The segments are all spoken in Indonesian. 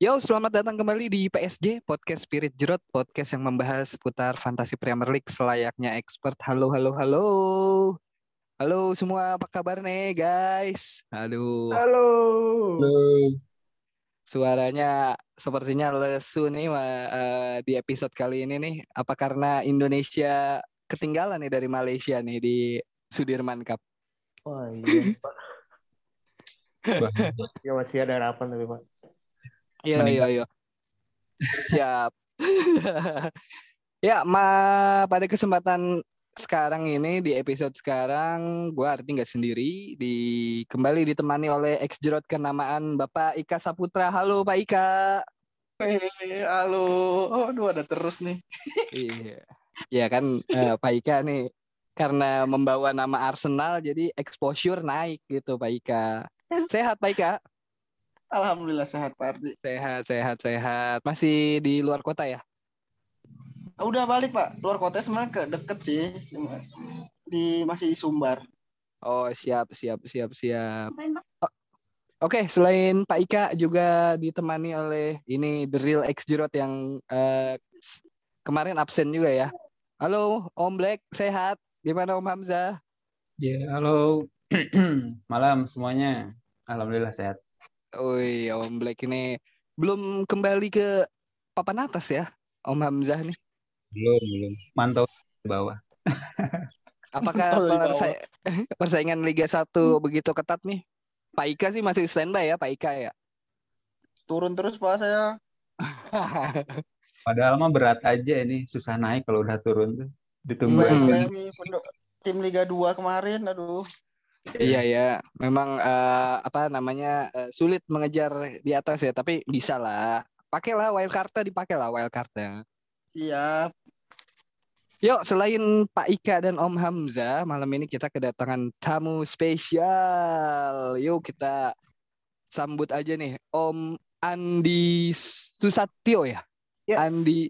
Yo, selamat datang kembali di PSJ, Podcast Spirit Jerot, podcast yang membahas seputar fantasi Premier League selayaknya expert. Halo, halo, halo. Halo semua, apa kabar nih guys? Aduh, Halo. suaranya sepertinya lesu nih eh, di episode kali ini nih. Apa karena Indonesia ketinggalan nih dari Malaysia nih di Sudirman Cup? Wah iya Pak. Ya masih ada harapan tapi Pak. Iya, iya, iya. Siap. ya, ma pada kesempatan sekarang ini di episode sekarang gue arti nggak sendiri di kembali ditemani oleh ex jerot kenamaan Bapak Ika Saputra. Halo Pak Ika. Eh, halo. Aduh, ada terus nih. Iya. Ya kan eh, Pak Ika nih karena membawa nama Arsenal jadi exposure naik gitu Pak Ika. Sehat Pak Ika? Alhamdulillah sehat, Pak Ardi. Sehat, sehat, sehat. Masih di luar kota ya? Udah balik, Pak. Luar kota sebenarnya ke deket sih. Di masih di Sumbar. Oh, siap, siap, siap, siap. Oh, Oke, selain Pak Ika juga ditemani oleh ini The Real Ex Jirot yang s- kemarin absen juga ya. Halo, Om Black, sehat? Gimana Om Hamzah? Ya, halo. Malam semuanya. Alhamdulillah sehat. Wih, Om Black ini belum kembali ke papan atas ya, Om Hamzah nih. Belum, belum. Mantau ke bawah. Apakah persa- persaingan Liga 1 begitu ketat nih? Pak Ika sih masih standby ya, Pak Ika ya. Turun terus, Pak, saya. Padahal mah berat aja ini, susah naik kalau udah turun tuh. Ditunggu Hmm. aja. Tim Liga 2 kemarin, aduh. Iya ya, memang eh, apa namanya eh, sulit mengejar di atas ya, tapi bisa lah. Pakailah wildcard dipakai lah wildcardnya. Siap. Yuk, selain Pak Ika dan Om Hamzah, malam ini kita kedatangan tamu spesial. Yuk kita sambut aja nih Om Andi Susatyo ya. Ya. Andi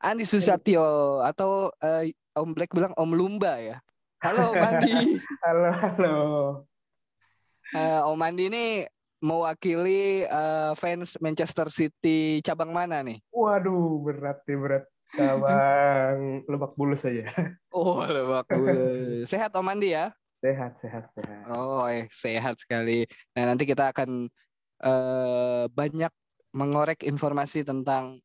Andi Susatyo atau eh, Om Black bilang Om Lumba ya. Halo Om Andi. Halo, halo. Eh, Om Andi ini mewakili eh, fans Manchester City cabang mana nih? Waduh, berat nih, berat. Cabang Lebak Bulus aja. Oh, Lebak Bulus. Sehat Om Andi ya? Sehat, sehat, sehat. Oh, eh, sehat sekali. Nah, nanti kita akan eh, banyak mengorek informasi tentang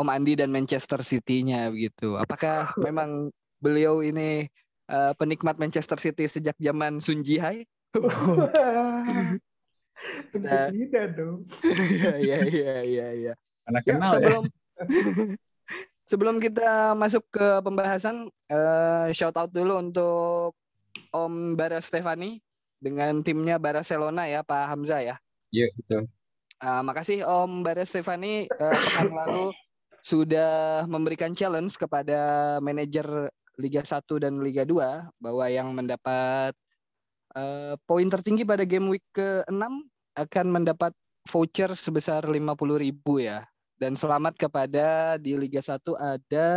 Om Andi dan Manchester City-nya begitu. Apakah memang beliau ini eh, penikmat Manchester City sejak zaman Sun Ji Hai? Nah. tidak dong. Iya, iya, iya, iya. Anak Ya, kenal ya. sebelum sebelum kita masuk ke pembahasan, eh, shout out dulu untuk Om Bara Stefani dengan timnya Barcelona ya, Pak Hamzah ya. Iya, betul. Ah, makasih Om Bara Stefani eh, pekan lalu sudah memberikan challenge kepada manajer Liga 1 dan Liga 2 bahwa yang mendapat eh, poin tertinggi pada game week ke-6 akan mendapat voucher sebesar 50.000 ya. Dan selamat kepada di Liga 1 ada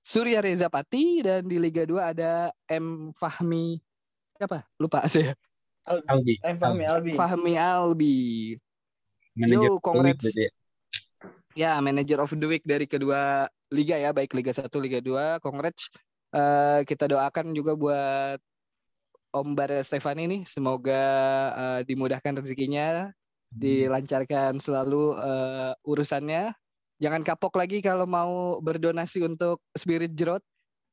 Surya Reza Pati dan di Liga 2 ada M Fahmi siapa? Lupa saya. Albi. Eh, Fahmi Albi. Fahmi Albi. Manajer Yo, congrats. Ya. Ya, manager of the week dari kedua liga ya, baik Liga 1, Liga 2. Congrats. Eh, kita doakan juga buat Om Bara Stefan ini semoga eh, dimudahkan rezekinya, dilancarkan selalu eh, urusannya. Jangan kapok lagi kalau mau berdonasi untuk Spirit Jerot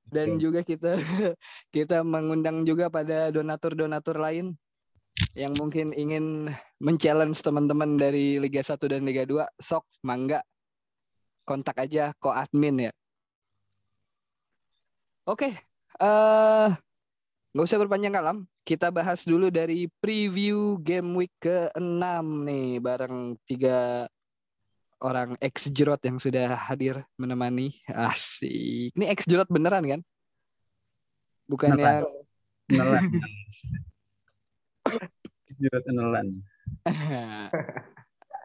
dan Betul. juga kita kita mengundang juga pada donatur-donatur lain yang mungkin ingin men-challenge teman-teman dari Liga 1 dan Liga 2, sok mangga kontak aja ko admin ya. Oke, eh nggak usah berpanjang kalam. Kita bahas dulu dari preview game week ke-6 nih bareng tiga orang ex jerot yang sudah hadir menemani. Asik. Ini ex jerot beneran kan? Bukannya Nelan. Jerat nelan.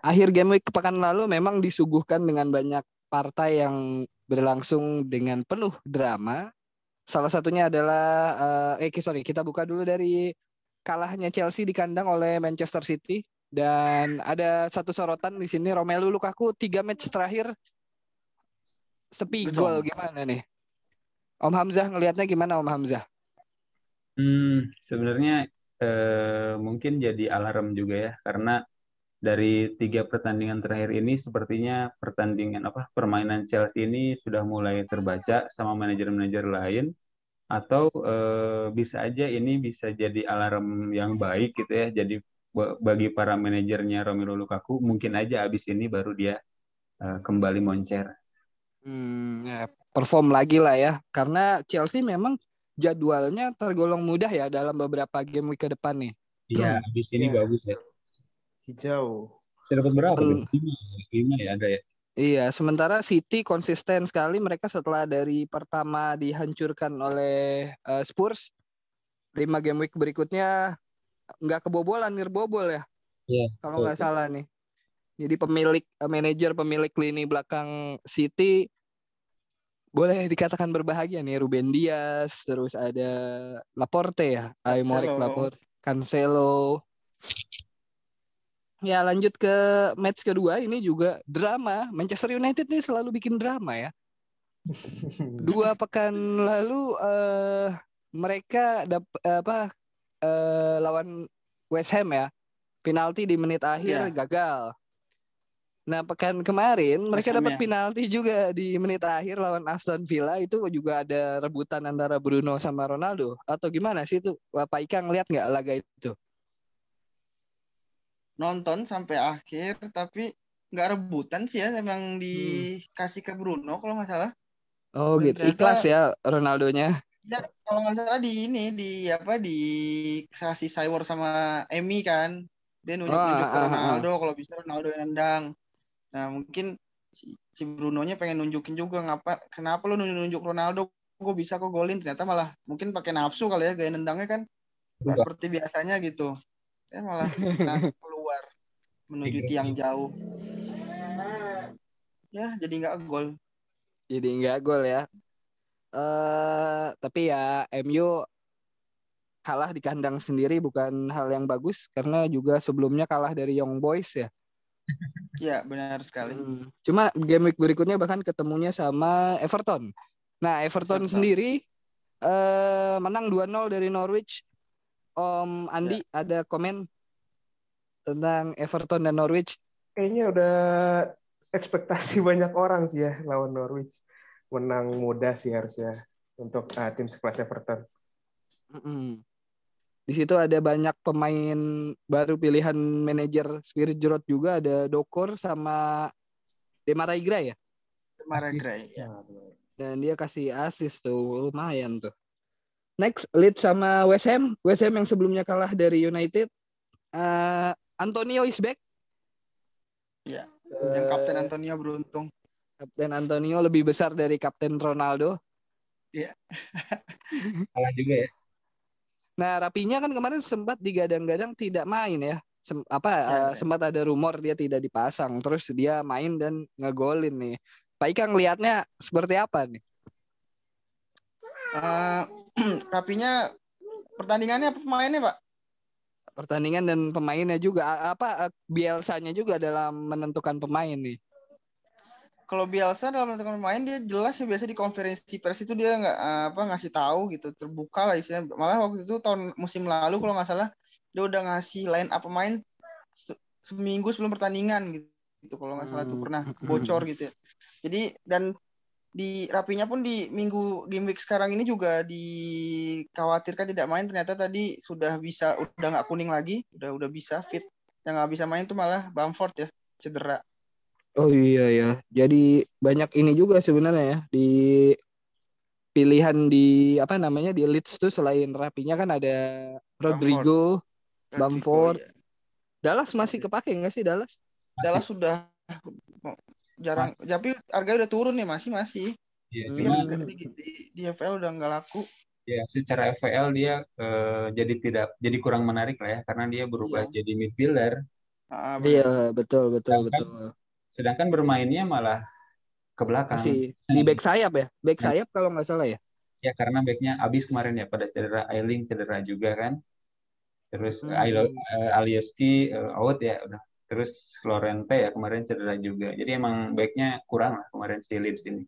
akhir game week pekan lalu memang disuguhkan dengan banyak partai yang berlangsung dengan penuh drama. Salah satunya adalah eh eh, sorry kita buka dulu dari kalahnya Chelsea di kandang oleh Manchester City Dan ada satu sorotan di sini Romelu Lukaku tiga match terakhir sepi Betul. gol gimana nih? Om Hamzah ngelihatnya gimana Om Hamzah? Hmm, sebenarnya eh, mungkin jadi alarm juga ya, karena dari tiga pertandingan terakhir ini sepertinya pertandingan apa permainan Chelsea ini sudah mulai terbaca sama manajer-manajer lain, atau eh, bisa aja ini bisa jadi alarm yang baik gitu ya. Jadi ba- bagi para manajernya Romelu Lukaku mungkin aja abis ini baru dia eh, kembali moncer. Hmm, ya, perform lagi lah ya. Karena Chelsea memang jadwalnya tergolong mudah ya dalam beberapa game week ke depan nih. Iya, abis ini Iya. bagus ya. Hijau. Dapat berapa? Hmm. Lima, lima ya ada ya. Iya, sementara City konsisten sekali mereka setelah dari pertama dihancurkan oleh eh, Spurs, lima game week berikutnya nggak kebobolan, nirbobol ya. Iya, Kalau nggak salah nih. Jadi pemilik eh, manajer pemilik lini belakang City boleh dikatakan berbahagia nih Ruben Dias, terus ada Laporte ya, Aymeric Cancelo. Laporte, Cancelo. Ya lanjut ke match kedua ini juga drama. Manchester United nih selalu bikin drama ya. Dua pekan lalu eh mereka dap apa eh, lawan West Ham ya. Penalti di menit akhir Iya. gagal. Nah, pekan kemarin mereka Ham dapat ya. penalti juga di menit akhir lawan Aston Villa itu juga ada rebutan antara Bruno sama Ronaldo atau gimana sih itu? Pak Ika ngeliat nggak laga itu? Nonton sampai akhir tapi nggak rebutan sih ya emang dikasih ke Bruno kalau nggak salah. Oh Dan gitu, ternyata- ikhlas ya Ronaldonya. ya kalau nggak salah di ini di apa di kasih Cywar sama Emi kan. Dia nunjuk-nunjuk Ah, ke ah, ah, Ronaldo kalau bisa Ronaldo yang nendang. Nah mungkin si, si Brunonya pengen nunjukin juga ngapa kenapa lu nunjuk-nunjuk Ronaldo? Gue bisa kok golin? Ternyata malah mungkin pakai nafsu kali ya gaya nendangnya kan. Nggak Enggak. seperti biasanya gitu. Ya malah nah, menuju Iya. tiang jauh ya jadi nggak gol Jadi nggak gol ya. eh tapi ya MU kalah di kandang sendiri bukan hal yang bagus karena juga sebelumnya kalah dari Young Boys ya. ya benar sekali Hmm. Cuma game week berikutnya bahkan ketemunya sama Everton. Nah, Everton Everton. sendiri eh menang 2-0 dari Norwich. Om Andi ada komen tentang Everton dan Norwich? Kayaknya udah ekspektasi banyak orang sih ya lawan Norwich. Menang mudah sih harusnya untuk uh, tim sekelas Everton. Mm-mm. Di situ ada banyak pemain baru pilihan manajer Spirit Jrot juga ada Dokor sama Demaraigra ya. Mara Asis. Gray ya. Dan dia kasih assist tuh lumayan tuh. Next Leeds sama West Ham. West Ham yang sebelumnya kalah dari United. Eh, Antonio is back. Iya, yang kapten Antonio beruntung Kapten Antonio lebih besar dari Kapten Ronaldo. Kalah juga ya. Nah, Rapinya kan kemarin sempat digadang-gadang tidak main ya. Sem- apa Ya, eh, ya. sempat ada rumor dia tidak dipasang, terus dia main dan ngegolin nih. Pak Ika ngelihatnya seperti apa nih? Eh, rapinya pertandingannya apa pemainnya pak Pertandingan dan pemainnya juga apa Bielsanya juga dalam menentukan pemain nih. kalau Bielsa dalam menentukan pemain dia jelas ya biasa di konferensi pers itu dia nggak apa ngasih tahu gitu terbuka lah istilahnya malah waktu itu tahun musim lalu kalau nggak salah dia udah ngasih line up pemain se- seminggu sebelum pertandingan gitu gitu kalau nggak salah tuh Hmm. pernah bocor gitu ya. jadi dan di rapinya pun di minggu game week sekarang ini juga dikhawatirkan tidak main ternyata tadi sudah bisa udah nggak kuning lagi udah udah bisa fit yang nggak bisa main tuh malah Bamford ya cedera Oh iya ya. Jadi banyak ini juga sebenarnya ya di pilihan di apa namanya di Leeds tuh selain Rapinya kan ada Rodrigo, Bamford. Rodrigo, ya. Dallas masih kepake nggak sih Dallas? Dallas sudah jarang tapi harganya udah turun nih masih masih cuman harga di, di, di FL udah nggak laku ya secara FPL dia eh, jadi tidak jadi kurang menarik lah ya karena dia berubah Iya. jadi midfielder. Ah. Iya betul betul Sedangkan- betul. Sedangkan bermainnya malah ke belakang. Masih di back sayap ya, back sayap kalau nggak salah ya. Ya karena backnya abis kemarin ya pada cedera Ailing cedera juga kan. Terus Hmm. Ailo- eh, Alioski eh, out ya udah. Terus Lorente ya kemarin cedera juga. Jadi emang backnya kurang lah kemarin si Leeds ini.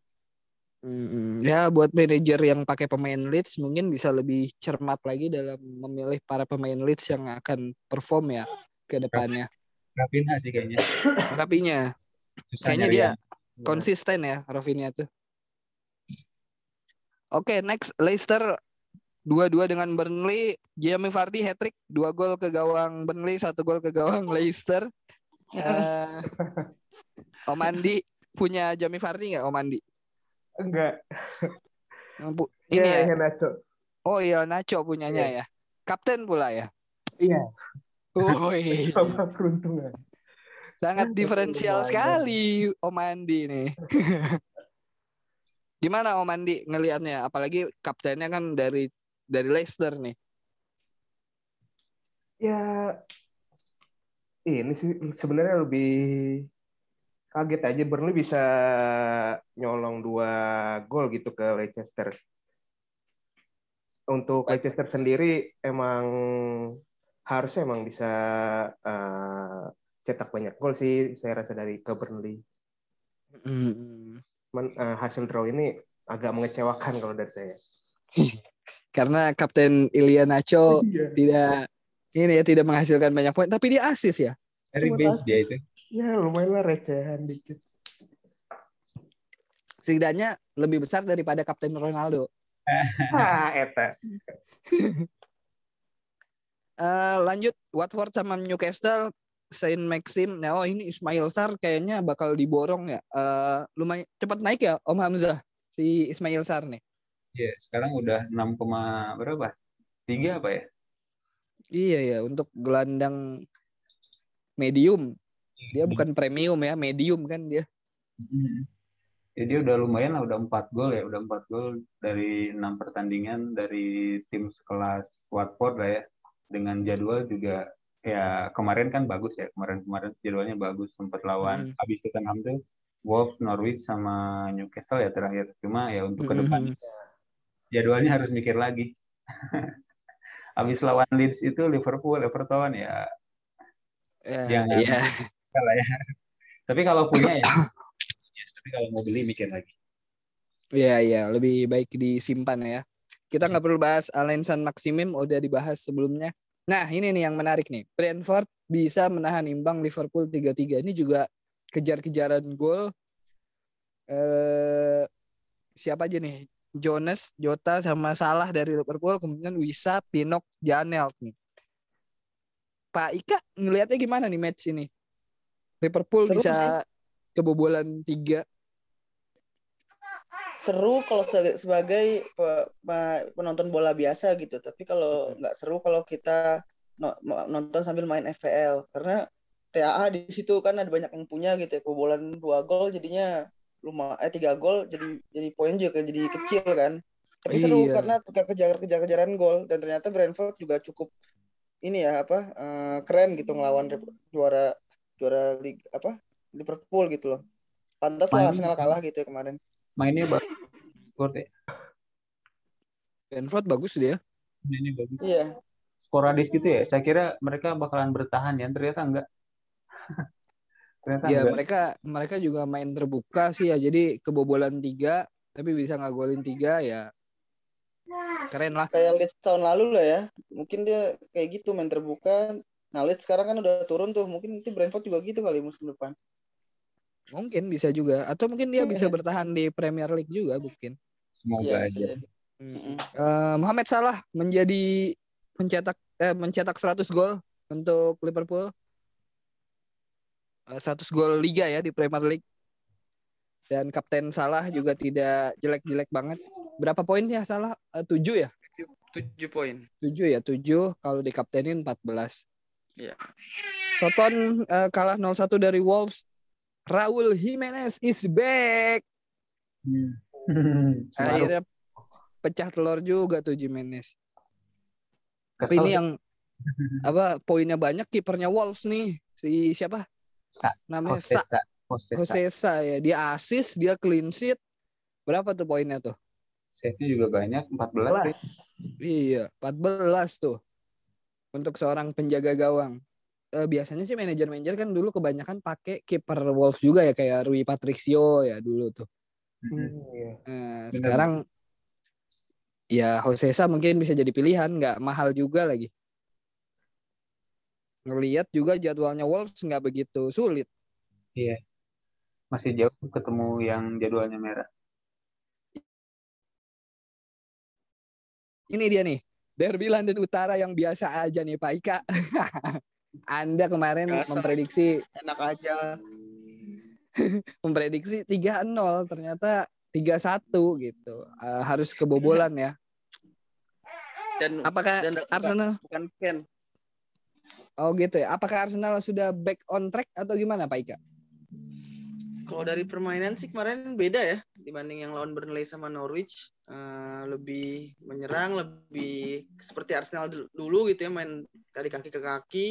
Mm-mm. Ya buat manajer yang pakai pemain Leeds mungkin bisa lebih cermat lagi dalam memilih para pemain Leeds yang akan perform ya ke depannya. Rapinha sih kayaknya. Susah kayaknya dia konsisten ya Rafinha tuh. Oke, next Leicester 2-2 dengan Burnley. Jamie Vardy hat-trick, 2 gol ke gawang Burnley, 1 gol ke gawang Leicester. Eh, Om Andi punya Jamie Vardy nggak Om Andi? Enggak. Pu- Ini Iya, ya. iya, Nacho. Oh iya Nacho punyanya ya. Kapten pula ya. Iya, Woi, sama peruntungan. sangat diferensial sekali Om Andi nih. Gimana Om Andi ngelihatnya? Apalagi kaptennya kan dari dari Leicester nih. Ya, ini sih sebenarnya lebih kaget aja Burnley bisa nyolong dua gol gitu ke Leicester. Untuk Baik. Leicester sendiri emang harusnya emang bisa eh, cetak banyak gol sih saya rasa dari ke Burnley. Hmm. Cuman eh, hasil draw ini agak mengecewakan kalau dari saya. Karena Kapten Ilya Nacho Iya. tidak ini ya tidak menghasilkan banyak poin, tapi dia asis ya. Dari base dia itu. Ya lumayan lah recehan dikit. Setidaknya lebih besar daripada Kapten Ronaldo. Ah, eta. Eh, lanjut Watford sama Newcastle Saint Maxim. Nah, oh ini Ismail Sar kayaknya bakal diborong ya. Eh, lumayan cepat naik ya Om Hamzah si Ismail Sar nih. Iya, sekarang udah 6, koma berapa? 3 apa ya? Iya ya untuk gelandang medium. Dia bukan premium ya, medium kan dia. Mhm. Ya, dia udah lumayan lah, udah 4 gol ya, udah 4 gol dari 6 pertandingan dari tim sekelas Watford lah ya. Dengan jadwal juga ya kemarin kan bagus ya, kemarin-kemarin jadwalnya bagus sempat lawan Hmm. habis Tottenham tuh Wolves, Norwich sama Newcastle ya terakhir. Cuma ya untuk ke depan Mhm. Jadwalnya harus mikir lagi. habis lawan Leeds itu Liverpool, Everton ya Ya, Jangan. iya. kalah ya. Tapi kalau punya ya, ya, tapi kalau mau beli mikir lagi. Iya, iya, lebih baik disimpan ya. Kita nggak perlu bahas Alain San Maximim, udah dibahas sebelumnya. Nah, ini nih yang menarik nih. Brentford bisa menahan imbang Liverpool 3-3. Ini juga kejar-kejaran gol. Eh siapa aja nih? Jonas, Jota sama Salah dari Liverpool, kemudian Wisa, Pinok, Janelt nih. Pak Ika ngelihatnya gimana nih match ini? Liverpool Seru bisa kebobolan tiga. Seru kalau se- sebagai pe- pe- penonton bola biasa gitu. Tapi kalau nggak seru kalau kita nonton sambil main FPL karena TAA di situ kan ada banyak yang punya gitu ya kebobolan dua gol jadinya lumayan eh tiga gol jadi jadi poin juga jadi kecil kan tapi seru Iya. karena kejar kejar kejaran gol dan ternyata Brentford juga cukup ini ya apa eh, keren gitu ngelawan juara juara lig apa Liverpool gitu loh pantas lah Arsenal kalah gitu ya kemarin Mainnya bagus. Ya. Brentford bagus dia. Mainnya bagus. iya Sporadis gitu ya. Saya kira mereka bakalan bertahan ya. Ternyata enggak. Ternyata Ya enggak. mereka mereka juga main terbuka sih ya. Jadi kebobolan tiga tapi bisa ngagolin tiga ya keren lah. kayak Leeds tahun lalu lah ya. Mungkin dia kayak gitu main terbuka. Nah Leeds sekarang kan udah turun tuh. Mungkin nanti Brentford juga gitu kali musim depan. Mungkin bisa juga atau mungkin dia bisa bertahan di Premier League juga mungkin. Semoga Iya, aja. jadi. Hmm. Eh, Mohamed Salah menjadi pencetak eh, mencetak 100 gol untuk Liverpool. Eh, 100 gol liga ya di Premier League. Dan Kapten Salah juga tidak jelek-jelek banget. Berapa poinnya Salah? Eh, 7 ya? Tujuh poin. 7 ya, 7 kalau dikaptenin 14. Iya. Soton eh, kalah 0-1 dari Wolves. Raul Jimenez is back. Hmm. Akhirnya pecah telur juga tuh Jimenez. Tapi Kesel ini sih. yang apa poinnya banyak kipernya Wolves nih. Si siapa? Sa- Namanya Sa Josesa. Josesa. Josesa ya. Dia assist, dia clean sheet. Berapa tuh poinnya tuh? Save-nya juga banyak. 14. sih. Iya, 14 tuh. untuk seorang penjaga gawang. Eh, biasanya sih manajer-manajer kan dulu kebanyakan pakai kiper Wolves juga ya kayak Rui Patricio ya dulu tuh. Hmm, iya. Nah, Benar. sekarang ya Josesa mungkin bisa jadi pilihan, nggak mahal juga lagi. Ngelihat juga jadwalnya Wolves nggak begitu sulit. Iya. Masih jauh ketemu yang jadwalnya merah. Ini dia nih, Derby London Utara yang biasa aja nih Pak Ika. Anda kemarin Biasa. memprediksi Enak aja. memprediksi 3-0 ternyata 3-1 gitu. Eh, harus kebobolan ya. Dan Apakah dan bukan- Arsenal bukan Ken. Oh gitu ya. Apakah Arsenal sudah back on track atau gimana Pak Ika? Kalau dari permainan sih kemarin beda ya dibanding yang lawan Burnley sama Norwich. Eh, lebih menyerang, lebih seperti Arsenal dulu- gitu ya main dari kaki ke kaki.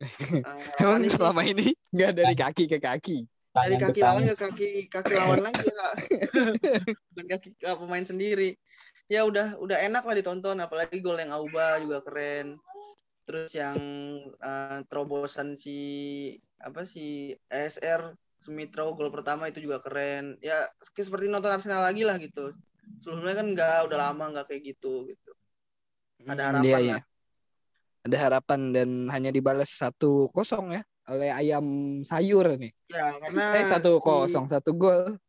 Eh, Emang ini selama ini nggak dari kaki ke kaki. dari kaki lawan ke kaki kaki lawan lagi ya bukan kaki ke pemain sendiri ya udah udah enak lah ditonton apalagi gol yang Auba juga keren terus yang eh, terobosan si apa si ESR Smithrow gol pertama itu juga keren ya seperti nonton Arsenal lagi lah gitu sebelumnya kan nggak udah lama nggak kayak gitu gitu Hmm, Ada harapan iya, lah. iya. Ada harapan dan hanya dibalas satu kosong ya oleh ayam sayur nih. ya karena Eh satu si- kosong satu gol.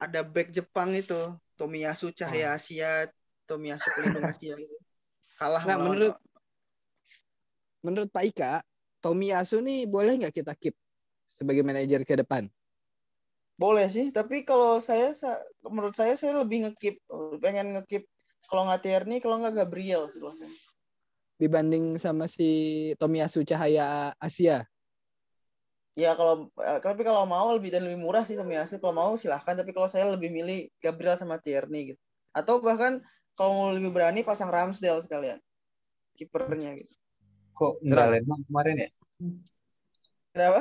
ada back Jepang itu Tomiyasu Cahaya Asia Tomiyasu pelindung Asia itu kalah Nah menurut menurut Pak Ika, Tomiyasu nih boleh nggak kita keep sebagai manajer ke depan? boleh sih tapi kalau saya sa- menurut saya saya lebih ngekip pengen ngekip kalau nggak Tierney kalau nggak Gabriel sih. Dibanding sama si Tomiyasu Cahaya Asia. ya kalau eh, tapi kalau mau lebih dan lebih murah sih Tomiyasu kalau mau silahkan tapi kalau saya lebih milih Gabriel sama Tierney gitu atau bahkan kalau mau lebih berani pasang Ramsdale sekalian kipernya gitu Kok nggak Leno kemarin ya? kenapa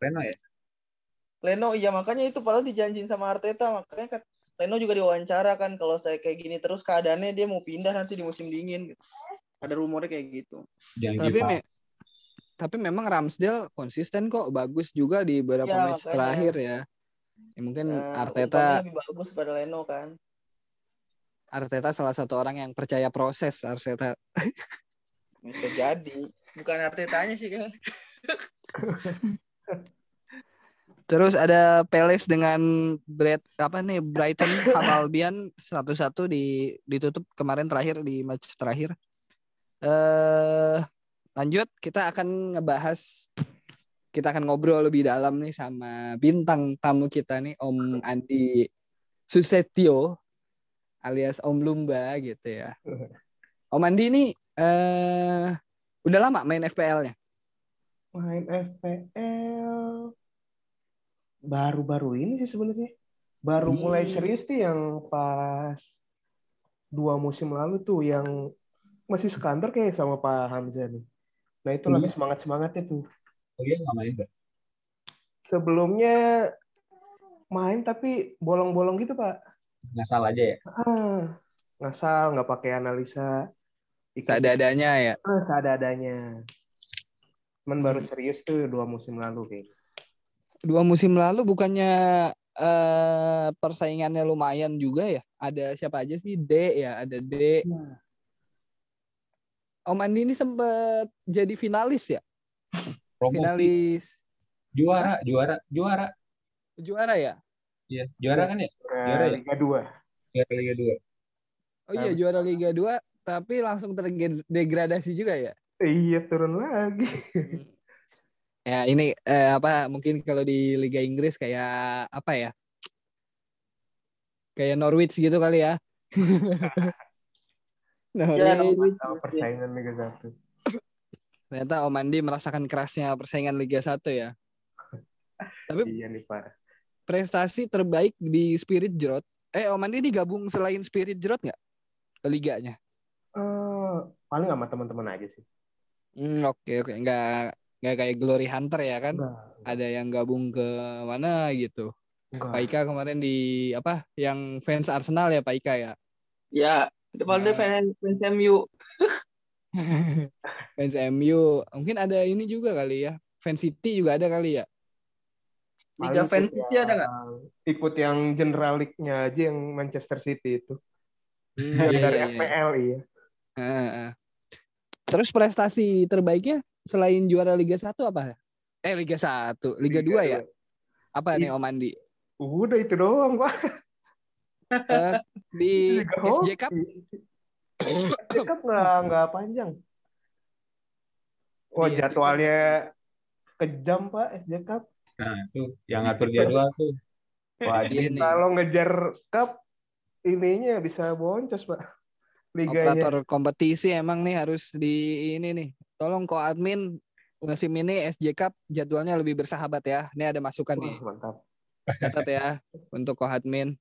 Leno ya? Leno iya makanya itu padahal dijanjin sama Arteta makanya kan Leno juga diwawancara kan kalau saya kayak gini terus keadaannya dia mau pindah nanti di musim dingin gitu. Ada rumornya kayak gitu. Jangan Tapi me- tapi memang Ramsdale konsisten kok bagus juga di beberapa Ya, match makanya. terakhir ya. Ya, mungkin Nah, Arteta lebih bagus pada Leno kan. Arteta salah satu orang yang percaya proses Arteta. Bisa jadi. Bukan Artetanya sih kan. Terus ada Palace dengan Brad apa nih Brighton Hove Albion satu-satu di ditutup kemarin terakhir di match terakhir. Eh lanjut kita akan ngebahas kita akan ngobrol lebih dalam nih sama bintang tamu kita nih Om Andi Susetio alias Om Lumba gitu ya. Om Andi ini eh udah lama main FPL-nya. Main FPL baru-baru ini sih sebenarnya. Baru Hmm. mulai serius tuh yang pas dua musim lalu tuh yang masih sekantor kayak sama Pak Hamzah nih. Nah itu lagi Hmm. semangat-semangatnya tuh. Oh iya nggak main Mbak? Sebelumnya main tapi bolong-bolong gitu Pak. Ngasal aja ya? Ah, ngasal, nggak pakai analisa. Ikut Seadanya ya. Ah, seadanya. Cuman baru serius tuh dua musim lalu kayak. dua musim lalu bukannya eh persaingannya lumayan juga ya? Ada siapa aja sih? D ya, ada D. Om Andi ini sempat jadi finalis ya? Promosi. Finalis Juara, juara, juara. juara ya? Iya, juara kan ya? Juara ya? Liga 2. Juara Liga 2. Oh iya juara Liga 2 tapi langsung terdegradasi juga ya? Iya turun lagi. ya ini eh, apa mungkin kalau di Liga Inggris kayak apa ya? Kayak Norwich gitu kali ya. Ya, Norwich. Sama persaingan Liga 1. Ternyata Om Andi merasakan kerasnya persaingan Liga 1 ya. Tapi Iya nih Pak. prestasi terbaik di Spirit Jrot. Eh Om Andi digabung selain Spirit Jrot nggak? Liganya? Eh, paling sama teman-teman aja sih. Hmm, oke oke nggak nggak kayak Glory Hunter ya kan? Enggak. Ada yang gabung ke mana gitu. Enggak. Pak Ika kemarin di apa? Yang fans Arsenal ya Pak Ika ya. Ya, depan Nah. fans fans MU. Fans MU. Mungkin ada ini juga kali ya. Fans City juga ada kali ya. Liga Paling Fan ikut City ada nggak? Ikut yang General League-nya aja yang Manchester City itu. Hmm, Yang iya, dari iya, iya. FPL iya. Terus prestasi terbaiknya selain juara Liga 1 apa? Eh Liga 1, Liga 2 ya? Apa nih Om Andi? Udah itu doang, Pak. Eh, di Liga SJ. Cup SJ Cup nggak nggak panjang. Wah Di- jadwalnya kejam Pak SJ Cup. Nah, itu yang ngatur jadwal tuh. Iya Wajib. nih. Kalau ngejar cup ininya bisa boncos Pak. Liganya. operator kompetisi emang nih harus di ini nih. Tolong ko admin musim ini SJ Cup jadwalnya lebih bersahabat ya. Ini ada masukan Wah, nih. mantap. Catat ya untuk ko admin.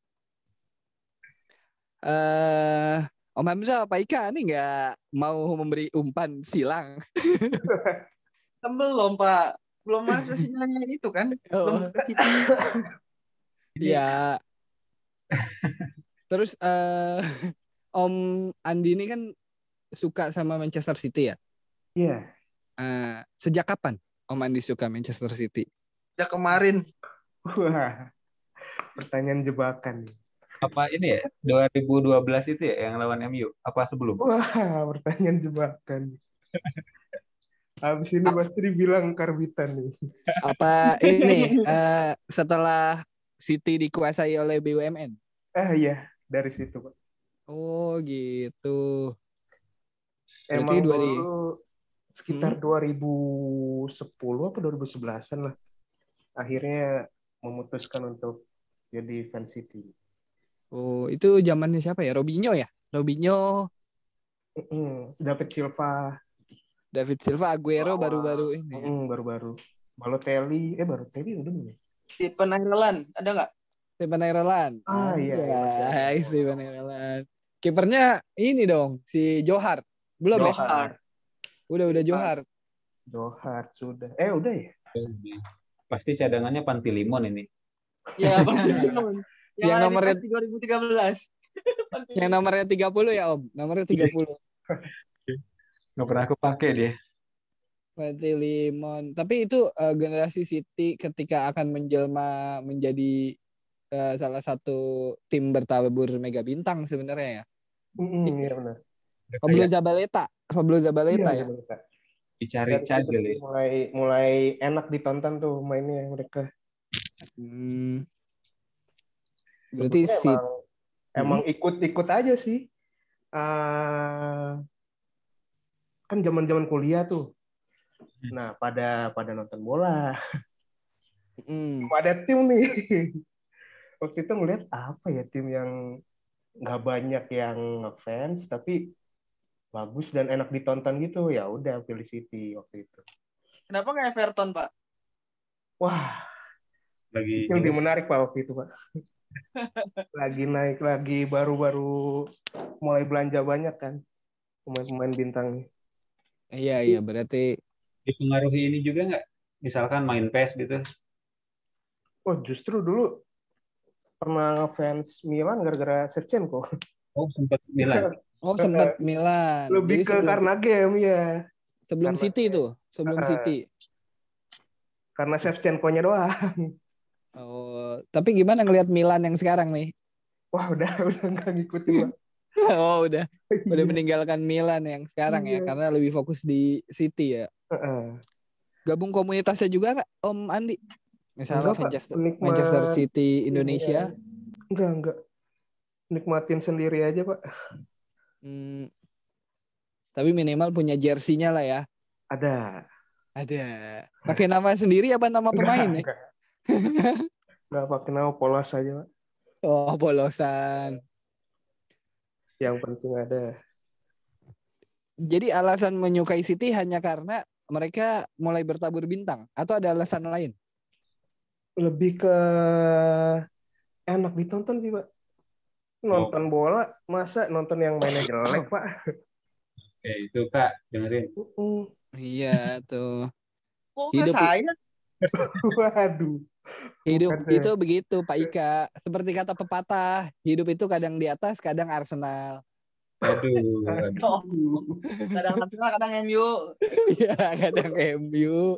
Eh Om Hamzah Pak Ika nih nggak mau memberi umpan silang. Belum Pak. Belum masuk sinyalnya itu kan. Belum ke City. Iya. Terus eh Om Andi ini kan suka sama Manchester City ya. Iya. Eh, sejak kapan Om Andi suka Manchester City? Ya kemarin. Wah. Pertanyaan jebakan. Apa ini ya? 2012 itu ya yang lawan MU? Apa sebelum? Wah, pertanyaan jebakan. Habis ini pasti dibilang karbitan nih. Apa ini eh, setelah City dikuasai oleh BUMN? Ah iya, dari situ Pak. Oh gitu. Berarti Emang dua di- dulu sekitar 2010 apa 2011-an lah. Akhirnya memutuskan untuk jadi fan City. Oh itu zamannya siapa ya? Robinho ya? Robinho. David Silva, David Silva, Aguero baru-baru ini. ya? mm, baru-baru. Balotelli, eh Balotelli udah belum ya? Stephen Ireland. Ada nggak? Steven Ireland. Ah, iya, iya, Hai, Steven Ireland. Kipernya ini dong, si Johar. Belum ya? Johar. Udah udah Johar. Johar sudah. Eh udah ya? Pasti cadangannya Pantilimon ini. Ya, Yang, Yang ada di nomornya- PES 2013. Yang nomornya 30 ya Om. Nomornya 30. Nggak pernah aku pakai dia. Berarti Limon. Tapi itu eh, generasi City ketika akan menjelma menjadi eh, salah satu tim bertabur mega bintang sebenarnya ya. Mm-mm, Iya benar. Pablo Zabaleta, Pablo Zabaleta Iya, ya. Dari situ kali. mulai mulai enak ditonton tuh mainnya mereka. Hmm. Berarti Sebetulnya si emang, emang ikut-ikut aja sih. Ah, kan zaman-zaman kuliah tuh. Nah, pada pada nonton bola. Hmm. Ada tim nih. Waktu itu ngeliat apa ya tim yang nggak banyak yang ngefans tapi bagus dan enak ditonton gitu ya udah pilih City waktu itu. Kenapa nggak Everton, Pak? Wah, Lagi City lebih menarik pak waktu itu pak. lagi naik lagi baru-baru mulai belanja banyak kan pemain-pemain bintangnya. Iya iya berarti dipengaruhi ini juga nggak? Misalkan main PES gitu. Oh justru dulu pernah ngefans Milan gara-gara Shevchenko. Oh, sempat Milan. oh sempat Milan. Lebih Jadi ke sebelum, karena game ya. sebelum karena- City tuh, sebelum Ah. City. Karena Shevchenko-nya doang. Oh, tapi gimana ngelihat Milan yang sekarang nih? Wah udah udah nggak ngikutin. Oh, udah udah Iya. meninggalkan Milan yang sekarang ya Iya. karena lebih fokus di City ya. Heeh. Gabung komunitasnya juga nggak Om Andi? Misalnya Enggak. Manchester, Penikmat- Manchester City Indonesia. Iya. Enggak enggak. Nikmatin sendiri aja pak. Hmm, tapi minimal punya jersinya lah ya. Ada. Ada. Pakai nama sendiri apa nama pemain ya? Enggak. Enggak pakai nama polos aja pak. Oh, polosan. Yang penting ada. Jadi alasan menyukai City hanya karena mereka mulai bertabur bintang atau ada alasan lain? Lebih ke enak ditonton sih pak. Nonton bola masa nonton yang mainnya jelek pak. Oke, itu Kak, dengerin. Mm. Iya tuh. Kok Hidup- saya? Waduh. Hidup Bukan itu begitu Pak Ika. Seperti kata pepatah, hidup itu kadang di atas, kadang Arsenal. Aduh, aduh. kadang Arsenal kadang MU Iya, kadang MU.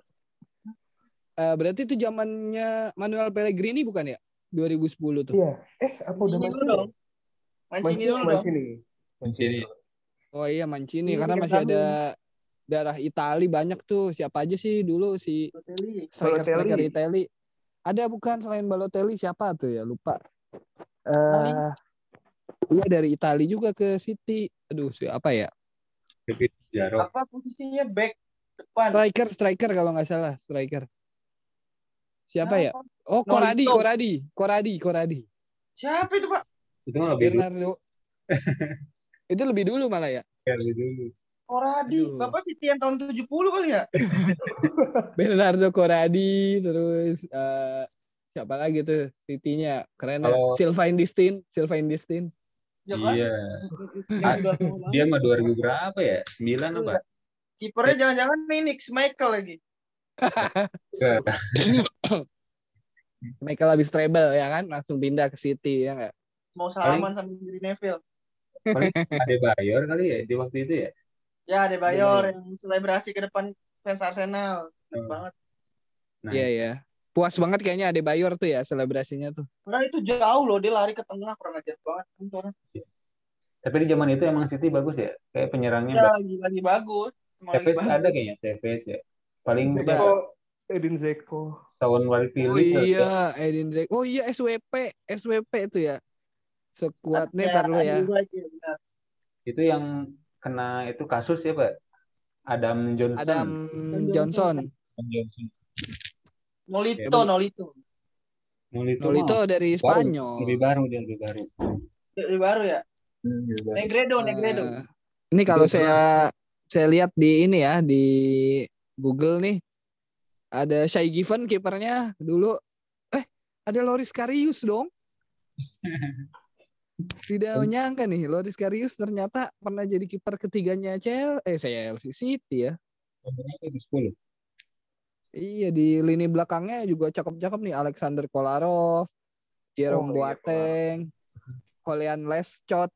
Eh, berarti itu zamannya Manuel Pellegrini bukan ya? 2010 tuh. Iya. Eh, apa udah Mancini dulu Mancini? dong Mancini dulu dong Mancini. Mancini. Oh iya Mancini Iya, karena masih tahu. ada darah Itali banyak tuh. Siapa aja sih dulu si striker striker Balotelli. Itali? Ada bukan selain Balotelli siapa tuh ya? Lupa. Eh Iya dari Itali juga ke City. Aduh, siapa ya? Apa posisinya back depan Striker, striker kalau nggak salah, striker. Siapa ya? Oh, Koradi. Koradi, Koradi, Koradi. siapa itu pak Itu mah lebih dulu. Bernardo. itu lebih dulu malah ya. Lebih dulu. Koradi Aduh. bapak City yang tahun 70 kali ya Bernardo Corradi terus eh, siapa lagi tuh City-nya keren ya. Kalau- Sylvain Distin Sylvain Distin ya kan Iya. Lama banget. Dia mah 2000 berapa ya? 9 apa? kipernya jangan-jangan Nick Michael lagi Michael habis treble ya kan langsung pindah ke City ya nggak mau salaman sama Gary Neville ada Bayor kali ya di waktu itu ya. ya ada Bayor Iya. yang selebrasi ke depan fans Arsenal Hmm. banget Nah, Iya ya puas banget kayaknya ada Bayor tuh ya selebrasinya tuh padahal itu jauh loh dia lari ke tengah kurang ajar banget orang. Tapi di zaman itu emang City bagus ya. Kayak penyerangnya ya lagi lagi bagus Emang lagi TPS bagus. ada kayaknya TPS ya. Paling? Zeko, Edin Zeko. Tahun Wali Pilih. oh iya Edin Dzeko oh iya SWP SWP itu ya sekuatnya Ada tar lu ya ya. Itu yang kena itu kasus ya Pak? Adam Johnson. Adam Johnson Adam Johnson. Nolito Ya, Nolito Nolito, Nolito dari baru, Spanyol Lebih baru dia lebih baru. Dari baru ya Hmm, lebih baru. Negredo Negredo ini kalau saya saya lihat di ini ya di Google nih ada Shai Given kipernya dulu eh ada Loris Karius dong tidak menyangka nih Loris Karius ternyata pernah jadi kiper ketiganya Chelsea eh Chelsea City ya Nomornya di 10. iya di lini belakangnya juga cakep-cakep nih Alexander Kolarov Jerome Oh, iya, Boateng Julian Leschot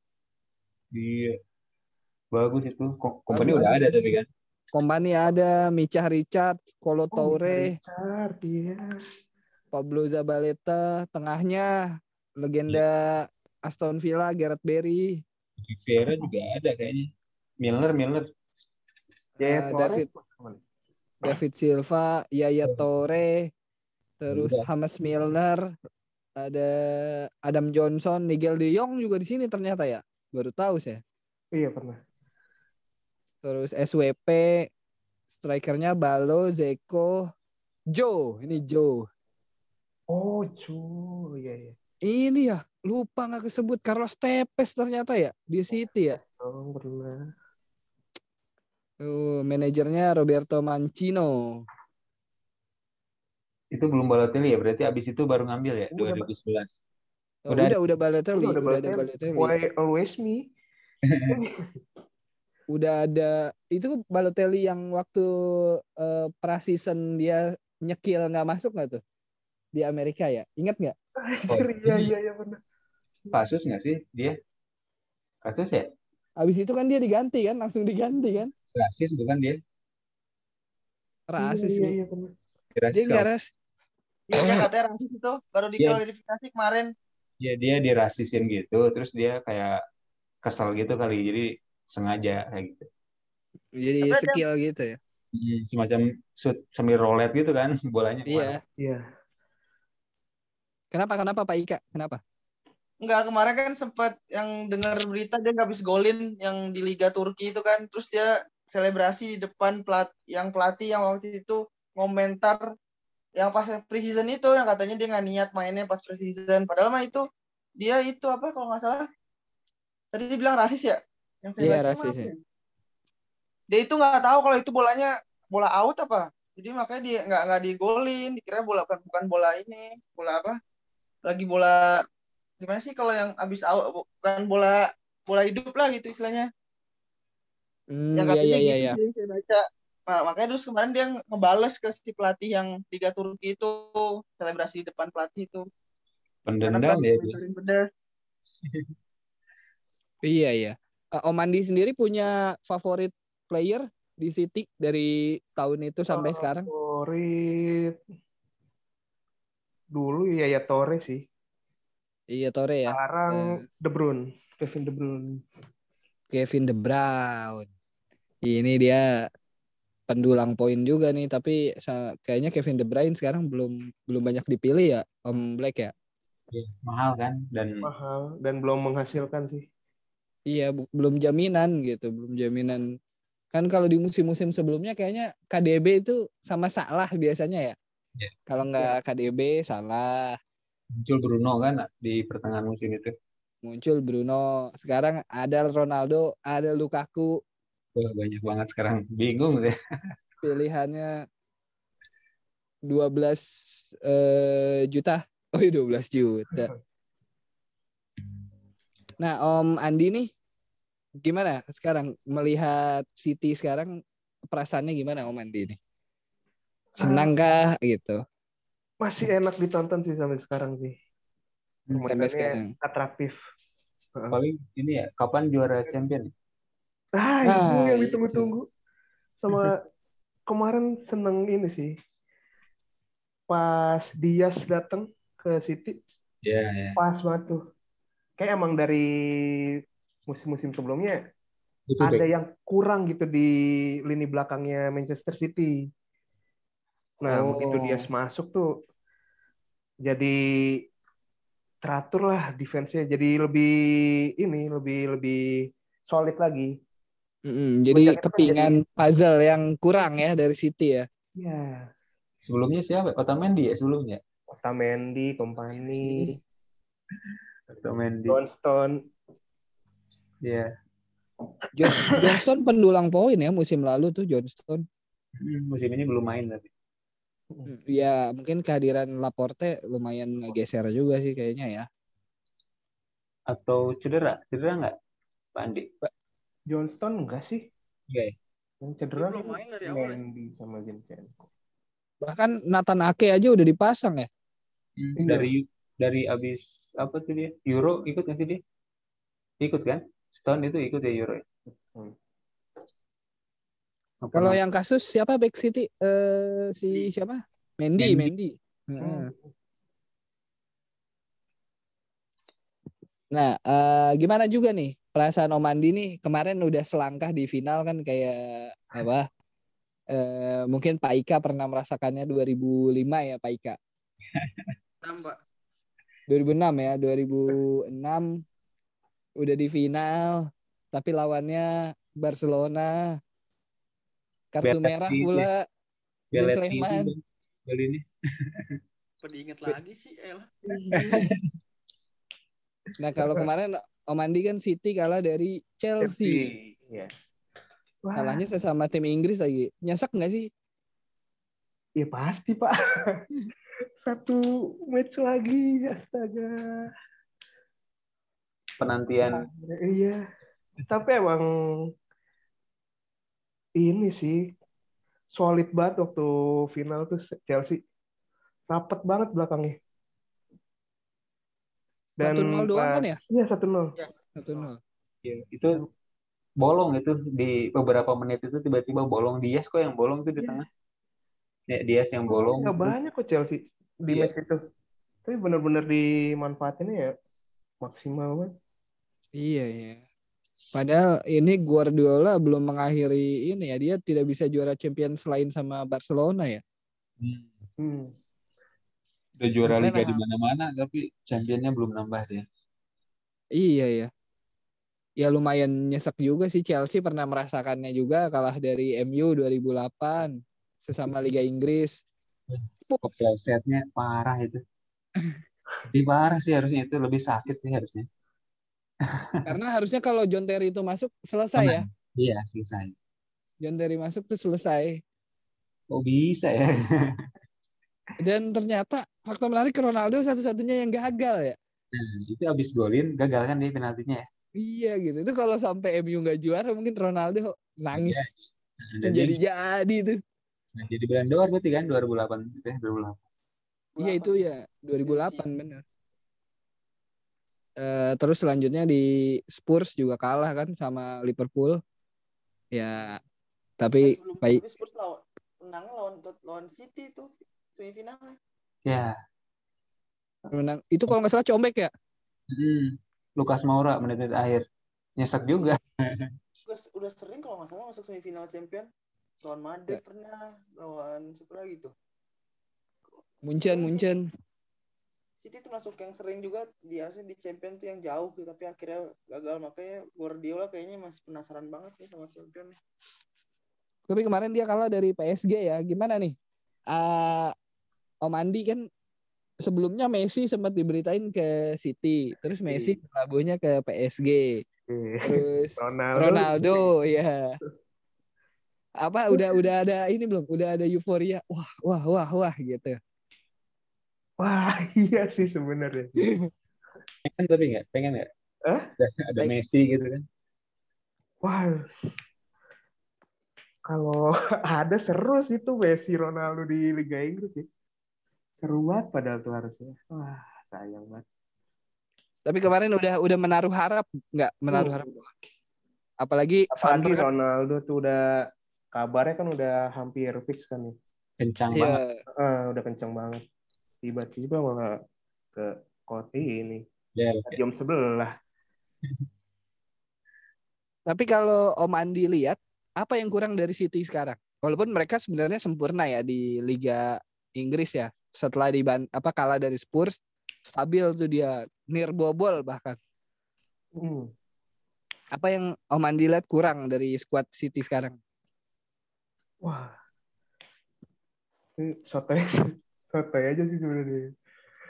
Iya. Bagus itu. Ko- Kompani Bagus. udah ada tapi kan. Kompani ada Micah Richard Kolo Oh, Toure Richard, iya. Pablo Zabaleta, tengahnya legenda Aston Villa Gareth Barry, Rivera juga ada kayaknya. Milner, Milner. Eh, David. David Silva, Yaya Toure, terus Udah. James Milner, ada Adam Johnson, Nigel De Jong juga di sini ternyata ya. Baru tahu saya. Iya pernah. Terus SWP, strikernya Balo, Zeko, Joe, ini Joe. Oh, cu, iya iya. Ini ya, lupa nggak kesebut Carlos Tevez ternyata ya di City ya. Oh, pernah. Tuh, manajernya Roberto Mancino. Itu belum Balotelli ya, berarti abis itu baru ngambil ya, Udah, 2011. Oh, Udah udah, udah, Balotelli, Udah, udah. Balotelli. Why always me? Udah ada itu Balotelli yang waktu eh, praseason dia nyekil nggak masuk nggak tuh di Amerika ya? Ingat nggak? Oh, Iya iya iya pernah. Kasus nggak sih dia? Kasus ya? Habis itu kan dia diganti kan, langsung diganti kan? Rasis bukan dia? Rasis iya, sih. iya, pernah. Dia Rasis. nggak ras. Iya dia katanya rasis itu baru Iya. diklarifikasi kemarin Ya dia dirasisin gitu, terus dia kayak kesel gitu kali, jadi sengaja kayak gitu. Jadi ada- skill gitu ya. Hmm, semacam shoot sambil roulette gitu kan bolanya. Iya. Iya. Kenapa kenapa Pak Ika? Kenapa? Enggak, kemarin kan sempat yang dengar berita dia nggak habis golin yang di Liga Turki itu kan. Terus dia selebrasi di depan pelat yang pelatih yang waktu itu komentar yang pas preseason itu yang katanya dia nggak niat mainnya pas preseason. Padahal mah itu dia itu apa kalau nggak salah tadi dia bilang rasis ya? Yang saya Iya, baca rasis, ya. Dia itu nggak tahu kalau itu bolanya bola out apa. Jadi makanya dia nggak nggak digolin, dikira bola bukan bukan bola ini, bola apa? Lagi bola gimana sih kalau yang abis out bukan bola bola hidup lah gitu istilahnya. Hmm, yang iya iya iya. gitu iya. sih, saya baca. Nah, makanya terus kemarin dia ngebales ke si pelatih yang Liga Turki itu selebrasi di depan pelatih itu. Pendendam ya. Iya iya. Eh, Om Andi sendiri punya favorit player di City dari tahun itu sampai sekarang? Favorit dulu ya ya Torre sih. Iya Tore ya. Sekarang Eh. De Bruyne, Kevin De Bruyne. Kevin De Bruyne. Ini dia pendulang poin juga nih, tapi kayaknya Kevin De Bruyne sekarang belum belum banyak dipilih ya, Om Black ya. Iya, mahal kan dan Mahal dan belum menghasilkan sih. Iya, bu- belum jaminan gitu, belum jaminan. Kan kalau di musim-musim sebelumnya kayaknya KDB itu sama Salah biasanya ya. Iya. Kalau nggak KDB, Salah. muncul Bruno kan di pertengahan musim itu. Muncul Bruno. Sekarang ada Ronaldo, ada Lukaku. Wah, banyak banget sekarang. Bingung deh. Pilihannya 12 eh, juta. Oh, iya, 12 juta. Nah, Om Andi nih gimana sekarang melihat City sekarang perasaannya gimana Om Andi nih? Senangkah gitu? Masih enak ditonton sih sampai sekarang sih. Sampai sekarang. Atraktif. Paling ini ya, kapan juara champion? Ah, itu Ah, yang itu. ditunggu-tunggu. Sama kemarin seneng ini sih. Pas Dias datang ke City, Iya, ya. pas banget tuh. Kayak emang dari musim-musim sebelumnya ada back. yang kurang gitu di lini belakangnya Manchester City. Nah, Oh. begitu Dias masuk tuh jadi teratur lah defense-nya. Jadi lebih ini lebih lebih solid lagi. Mm-mm, jadi Semenjak itu kan kepingan puzzle yang kurang ya dari City ya. Ya, Sebelumnya siapa? Otamendi ya sebelumnya? Otamendi, Kompani, Otamendi. Johnston. Iya. John, Johnston pendulang poin ya musim lalu tuh Johnston. Hmm, Musim ini belum main tapi. Ya mungkin kehadiran Laporte lumayan ngegeser juga sih kayaknya ya. Atau cedera? Cedera nggak? Pak Andi? Johnston enggak sih? Iya. ya? Yang cedera belum main dari awal ya? Mendy sama Zinchenko. Bahkan Nathan Ake aja udah dipasang ya. Hmm, Iya. Dari dari abis apa tuh dia? Euro ikut nggak sih dia? Ikut kan? Setahun itu ikut ya Euro. ya? Hmm. Kalau yang kasus siapa back City? Eh si siapa? Mendy, Mendy. Mendy. Heeh. Hmm. Nah, eh, gimana juga nih perasaan Om Andi nih kemarin udah selangkah di final kan kayak apa? Eh, mungkin Pak Ika pernah merasakannya 2005 ya Pak Ika. Tambah. 2006 ya, 2006 udah di final tapi lawannya Barcelona. Kartu Belletti merah pula. Sleman. itu Kali ini. Pada inget lagi sih, elah. Nah, kalau kemarin Om Andi kan City kalah dari Chelsea. Chelsea. Iya. Wah, Kalahnya sesama tim Inggris lagi. Nyesek nggak sih? ya pasti Pak. Satu match lagi, astaga. Penantian Iya. Tapi emang ini sih solid banget waktu final tuh Chelsea. Rapet banget belakangnya. Satu nol doang kan ya? Iya satu nol. Satu nol. ya, itu bolong itu di beberapa menit itu tiba-tiba bolong Dias kok yang bolong itu di Iya. tengah. Ya, Dias yang bolong. Nggak banyak kok Chelsea di Iya. match itu. Tapi benar-benar dimanfaatinnya ya maksimal banget. Iya, iya. Padahal ini Guardiola belum mengakhiri ini ya. Dia tidak bisa juara champion selain sama Barcelona ya. Hmm. Hmm. Udah juara liga di mana-mana tapi championnya belum nambah dia. Iya, ya. Ya lumayan nyesek juga sih Chelsea pernah merasakannya juga kalah dari MU 2008 sesama Liga Inggris. Keplesetnya parah itu. Lebih parah sih harusnya itu lebih sakit sih harusnya. Karena harusnya kalau John Terry itu masuk selesai ya. Iya selesai. John Terry masuk tuh selesai. Kok bisa ya? Dan ternyata faktor menarik Ronaldo satu-satunya yang gagal ya. Nah, itu abis golin gagal kan dia penaltinya ya. Iya gitu. Itu kalau sampai MU nggak juara mungkin Ronaldo nangis Nah, dan jadi jadi, jadi tuh. Nah, jadi Ballon d'Or berarti kan 2008 itu ya 2008. Iya itu ya 2008 bener. Eh, terus selanjutnya di Spurs juga kalah kan sama Liverpool. Ya, tapi sebelum baik tapi Spurs lawan menangnya lawan lawan City itu semifinalnya. Ya. menang. Itu kalau nggak salah comeback ya. Hmm. Lukas Moura menit-menit akhir. Nyesek juga. Udah, udah sering kalau nggak salah masuk semifinal champion. Lawan Madrid pernah, lawan siapa lagi tuh? Munchen, Munchen. City itu masuk yang sering juga di harusnya di champion tuh yang jauh gitu, tapi akhirnya gagal makanya Guardiola kayaknya masih penasaran banget nih sama champion. Tapi kemarin dia kalah dari PSG ya. Gimana nih? Ah, Om Andi kan sebelumnya Messi sempat diberitain ke City, terus Messi labuhnya ke PSG, terus Ronaldo. Ronaldo ya. Apa udah udah ada ini belum? Udah ada euforia. Wah, wah, wah, wah gitu. Wah, iya sih sebenarnya. Pengen tapi nggak? Pengen nggak? Hah? Ada, ada Pengen. Messi gitu kan. Wah. Kalau ada seru sih tuh Messi Ronaldo di Liga Inggris ya. Seru banget padahal tuh harusnya. Wah, sayang banget. Tapi kemarin udah udah menaruh harap nggak menaruh harap. Apalagi Apalagi Ronaldo tuh udah kabarnya kan udah hampir fix kan nih. Kencang iya, banget. Ah, udah kenceng banget. Tiba-tiba malah ke Koti ini. Ya, Jam sebelah. Tapi kalau Om Andi lihat, apa yang kurang dari City sekarang? Walaupun mereka sebenarnya sempurna ya di Liga Inggris ya. Setelah di apa kalah dari Spurs, stabil tuh dia, near bobol bahkan. Hmm. Apa yang Om Andi lihat kurang dari skuad City sekarang? Wah. Ini sotoy, sotoy aja sih sebenarnya.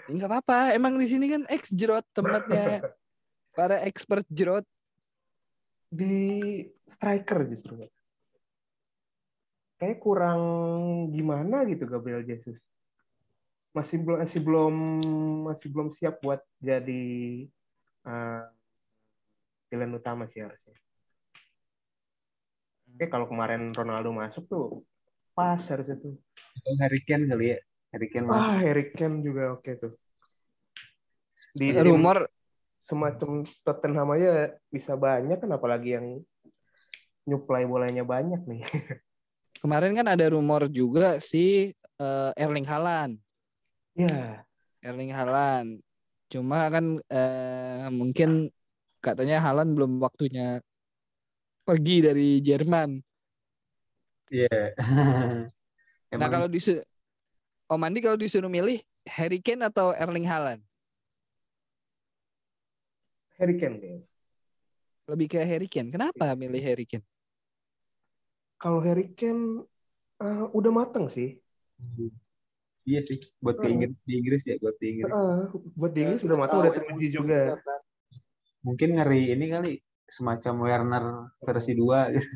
Enggak apa-apa, emang di sini kan ex jerot tempatnya para expert jerot. Di striker justru. Kayak kurang gimana gitu Gabriel Jesus. Masih belum masih belum masih belum siap buat jadi uh, pilihan utama sih harusnya. Oke kalau kemarin Ronaldo masuk tuh pas harusnya tuh. Atau Harry Kane kali ya. Harry Kane masuk. Wah, Harry Kane juga oke tuh. Di Rumor semacam Tottenham aja bisa banyak kan apalagi yang nyuplai bolanya banyak nih. kemarin kan ada rumor juga si eh, Erling Haaland. ya, Erling Haaland. Cuma kan eh, mungkin katanya Haaland belum waktunya pergi dari Jerman. Iya. Nah Emang kalau disuruh Om Andi kalau disuruh milih Harry Kane atau Erling Haaland? Harry Kane kayaknya. Lebih ke Harry Kane. Kenapa milih Harry Kane? Kalau Harry Kane eh, udah mateng sih. Iya sih, buat ke Hmm. Inggris di Inggris ya, buat di Inggris. Eh, buat di Inggris udah mateng, udah teruji juga. Mungkin ngeri ini kali semacam Werner versi 2 gitu.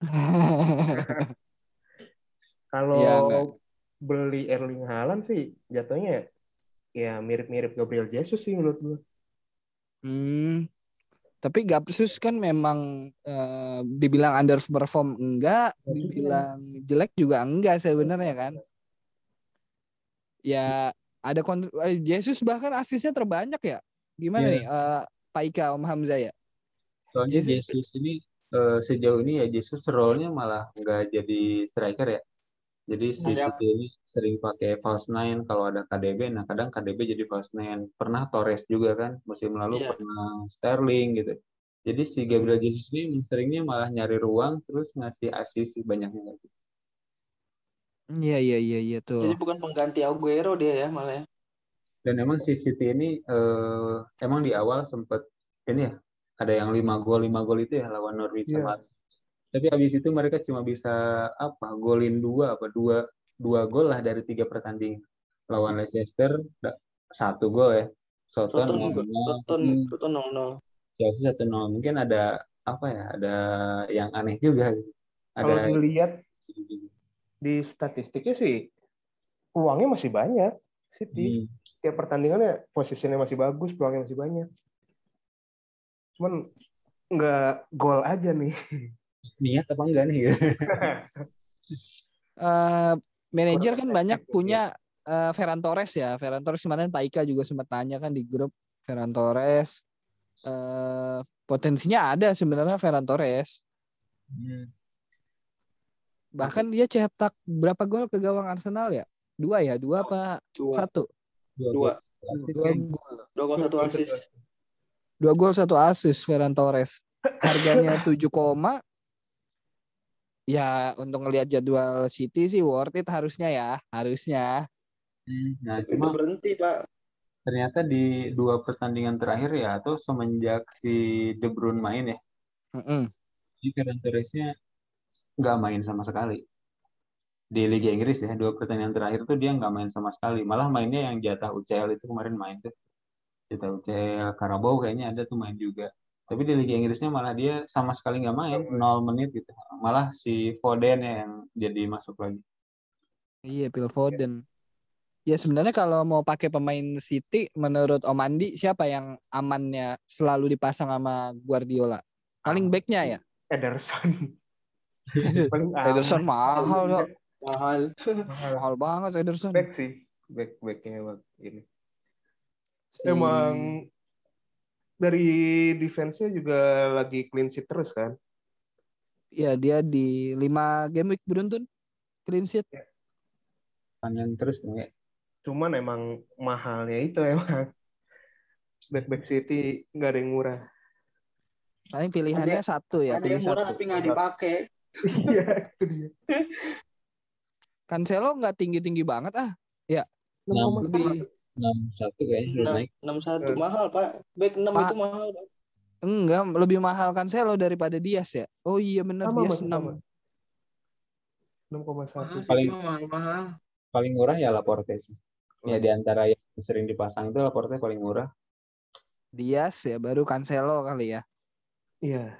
Kalau Iya, enggak. beli Erling Haaland sih jatuhnya ya mirip-mirip Gabriel Jesus sih menurut gue. Hmm. Tapi Gapsus kan memang eh, dibilang underperform enggak, juga. dibilang jelek juga enggak sebenarnya kan. Ya ada kontr- eh, Jesus bahkan asisnya terbanyak ya. Gimana Iya. nih eh, Paika Om Hamzah ya? Soalnya Jesus- Jesus ini eh, sejauh ini ya Jesus role-nya malah nggak jadi striker ya. Jadi si City ini sering pakai false nine kalau ada KDB, nah kadang KDB jadi false nine. Pernah Torres juga kan musim lalu Iya. pernah Sterling gitu. Jadi si Gabriel Jesus ini seringnya malah nyari ruang terus ngasih asis banyaknya lagi. Iya iya iya iya tuh. Jadi bukan pengganti Aguero dia ya malah ya. Dan emang si City ini eh, emang di awal sempet ini ya ada yang lima gol lima gol itu ya lawan Norwich Iya. sama tapi habis itu mereka cuma bisa apa golin dua apa dua dua gol lah dari tiga pertandingan lawan Leicester satu gol ya Soton Soton Hmm, Soton nol nol. Chelsea satu nol mungkin ada apa ya ada yang aneh juga gitu. Kalau ada dilihat di statistiknya sih peluangnya masih banyak. City Hmm, tiap pertandingannya posisinya masih bagus, peluangnya masih banyak. Cuman nggak gol aja nih. niat apa enggak nih. Eh, manajer kan banyak punya eh, Ferran Torres ya. Ferran Torres kemarin Pak Ika juga sempat tanya kan di grup Ferran Torres eh potensinya ada sebenarnya Ferran Torres. Hmm. Bahkan dia cetak berapa gol ke gawang Arsenal ya? Dua ya, dua apa Dua. satu? Dua. Dua gol. Dua gol satu assist. Dua gol satu assist Ferran Torres. Harganya 7 koma. Ya untuk ngelihat jadwal City sih worth it harusnya ya, harusnya. Hmm, Nah, Itu cuma berhenti, Pak. ternyata di dua pertandingan terakhir ya atau semenjak si De Bruyne main ya, Mm-mm. jadi Ferran Torresnya nggak main sama sekali. Di Liga Inggris ya, dua pertandingan terakhir tuh dia nggak main sama sekali. Malah mainnya yang jatah UCL itu kemarin main tuh. Jatah UCL Karabau kayaknya ada tuh main juga. Tapi di Liga Inggrisnya malah dia sama sekali nggak main, 0 menit gitu. Malah si Foden yang jadi masuk lagi. Iya, Phil Foden. Ya sebenarnya kalau mau pakai pemain City, menurut Om Andi siapa yang amannya selalu dipasang sama Guardiola? Paling backnya ya. Ederson. Ederson mahal ya. Mahal. Mahal. Mahal banget Ederson. Back sih. Back backnya ini. Si- Emang dari defense-nya juga lagi clean sheet terus kan? ya dia di 5 game week beruntun clean sheet. Panen terus nih. Cuman emang mahalnya itu emang. Back back City nggak ada yang murah. Paling pilihannya satu ya, Ada pilih yang murah satu. tapi nggak dipakai. Iya itu dia. Cancelo nggak tinggi-tinggi banget ah. Enam, Lebih enam satu kayaknya udah Enam naik. enam satu mahal, Pak. Back enam Pak. itu mahal, Pak. enggak lebih mahal Cancelo daripada Diaz ya. Oh iya benar masih 6. sama. 6,1. Mahal, Paling- mahal-mahal. Paling murah ya Laporte sih. Ya di antara yang sering dipasang itu Laporte paling murah. Diaz ya baru Cancelo kali ya. Iya.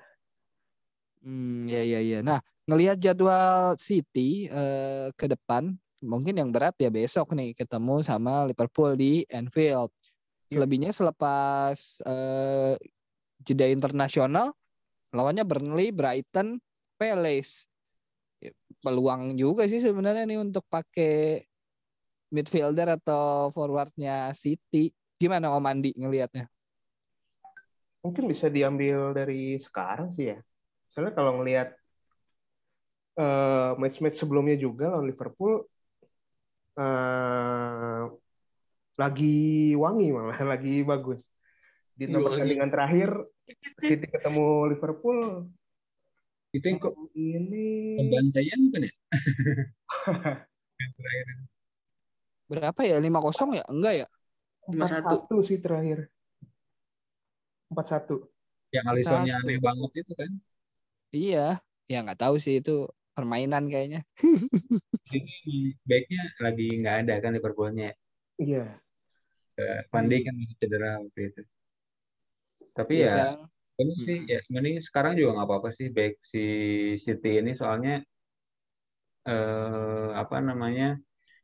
Hmm, ya ya ya. Nah, ngelihat jadwal City eh, ke depan, mungkin yang berat ya besok nih ketemu sama Liverpool di Anfield. Ya. Selebihnya selepas eh, jeda internasional, lawannya Burnley, Brighton, Palace. Ya, Peluang juga sih sebenarnya nih untuk pakai midfielder atau forwardnya City. Gimana Om Andi ngelihatnya? Mungkin bisa diambil dari sekarang sih ya. Soalnya kalau ngelihat eh, match-match sebelumnya juga lawan Liverpool eh, lagi wangi malah, lagi bagus. Di enam Iya, pertandingan terakhir City ketemu Liverpool Itu yang kok ini pembantaian bukan ya? Yang terakhir. Berapa ya? 5-0 ya? Enggak ya? 4-1 sih terakhir. 4-1. Yang Alisonnya aneh banget itu kan. Iya, ya nggak tahu sih itu permainan kayaknya. Itu emang backnya lagi nggak ada kan Liverpoolnya. Iya. Van Dijk kan masih cedera waktu itu. Tapi Iya, ya sekarang Bener sih, ya mending sekarang juga nggak apa-apa sih back si City ini soalnya eh, apa namanya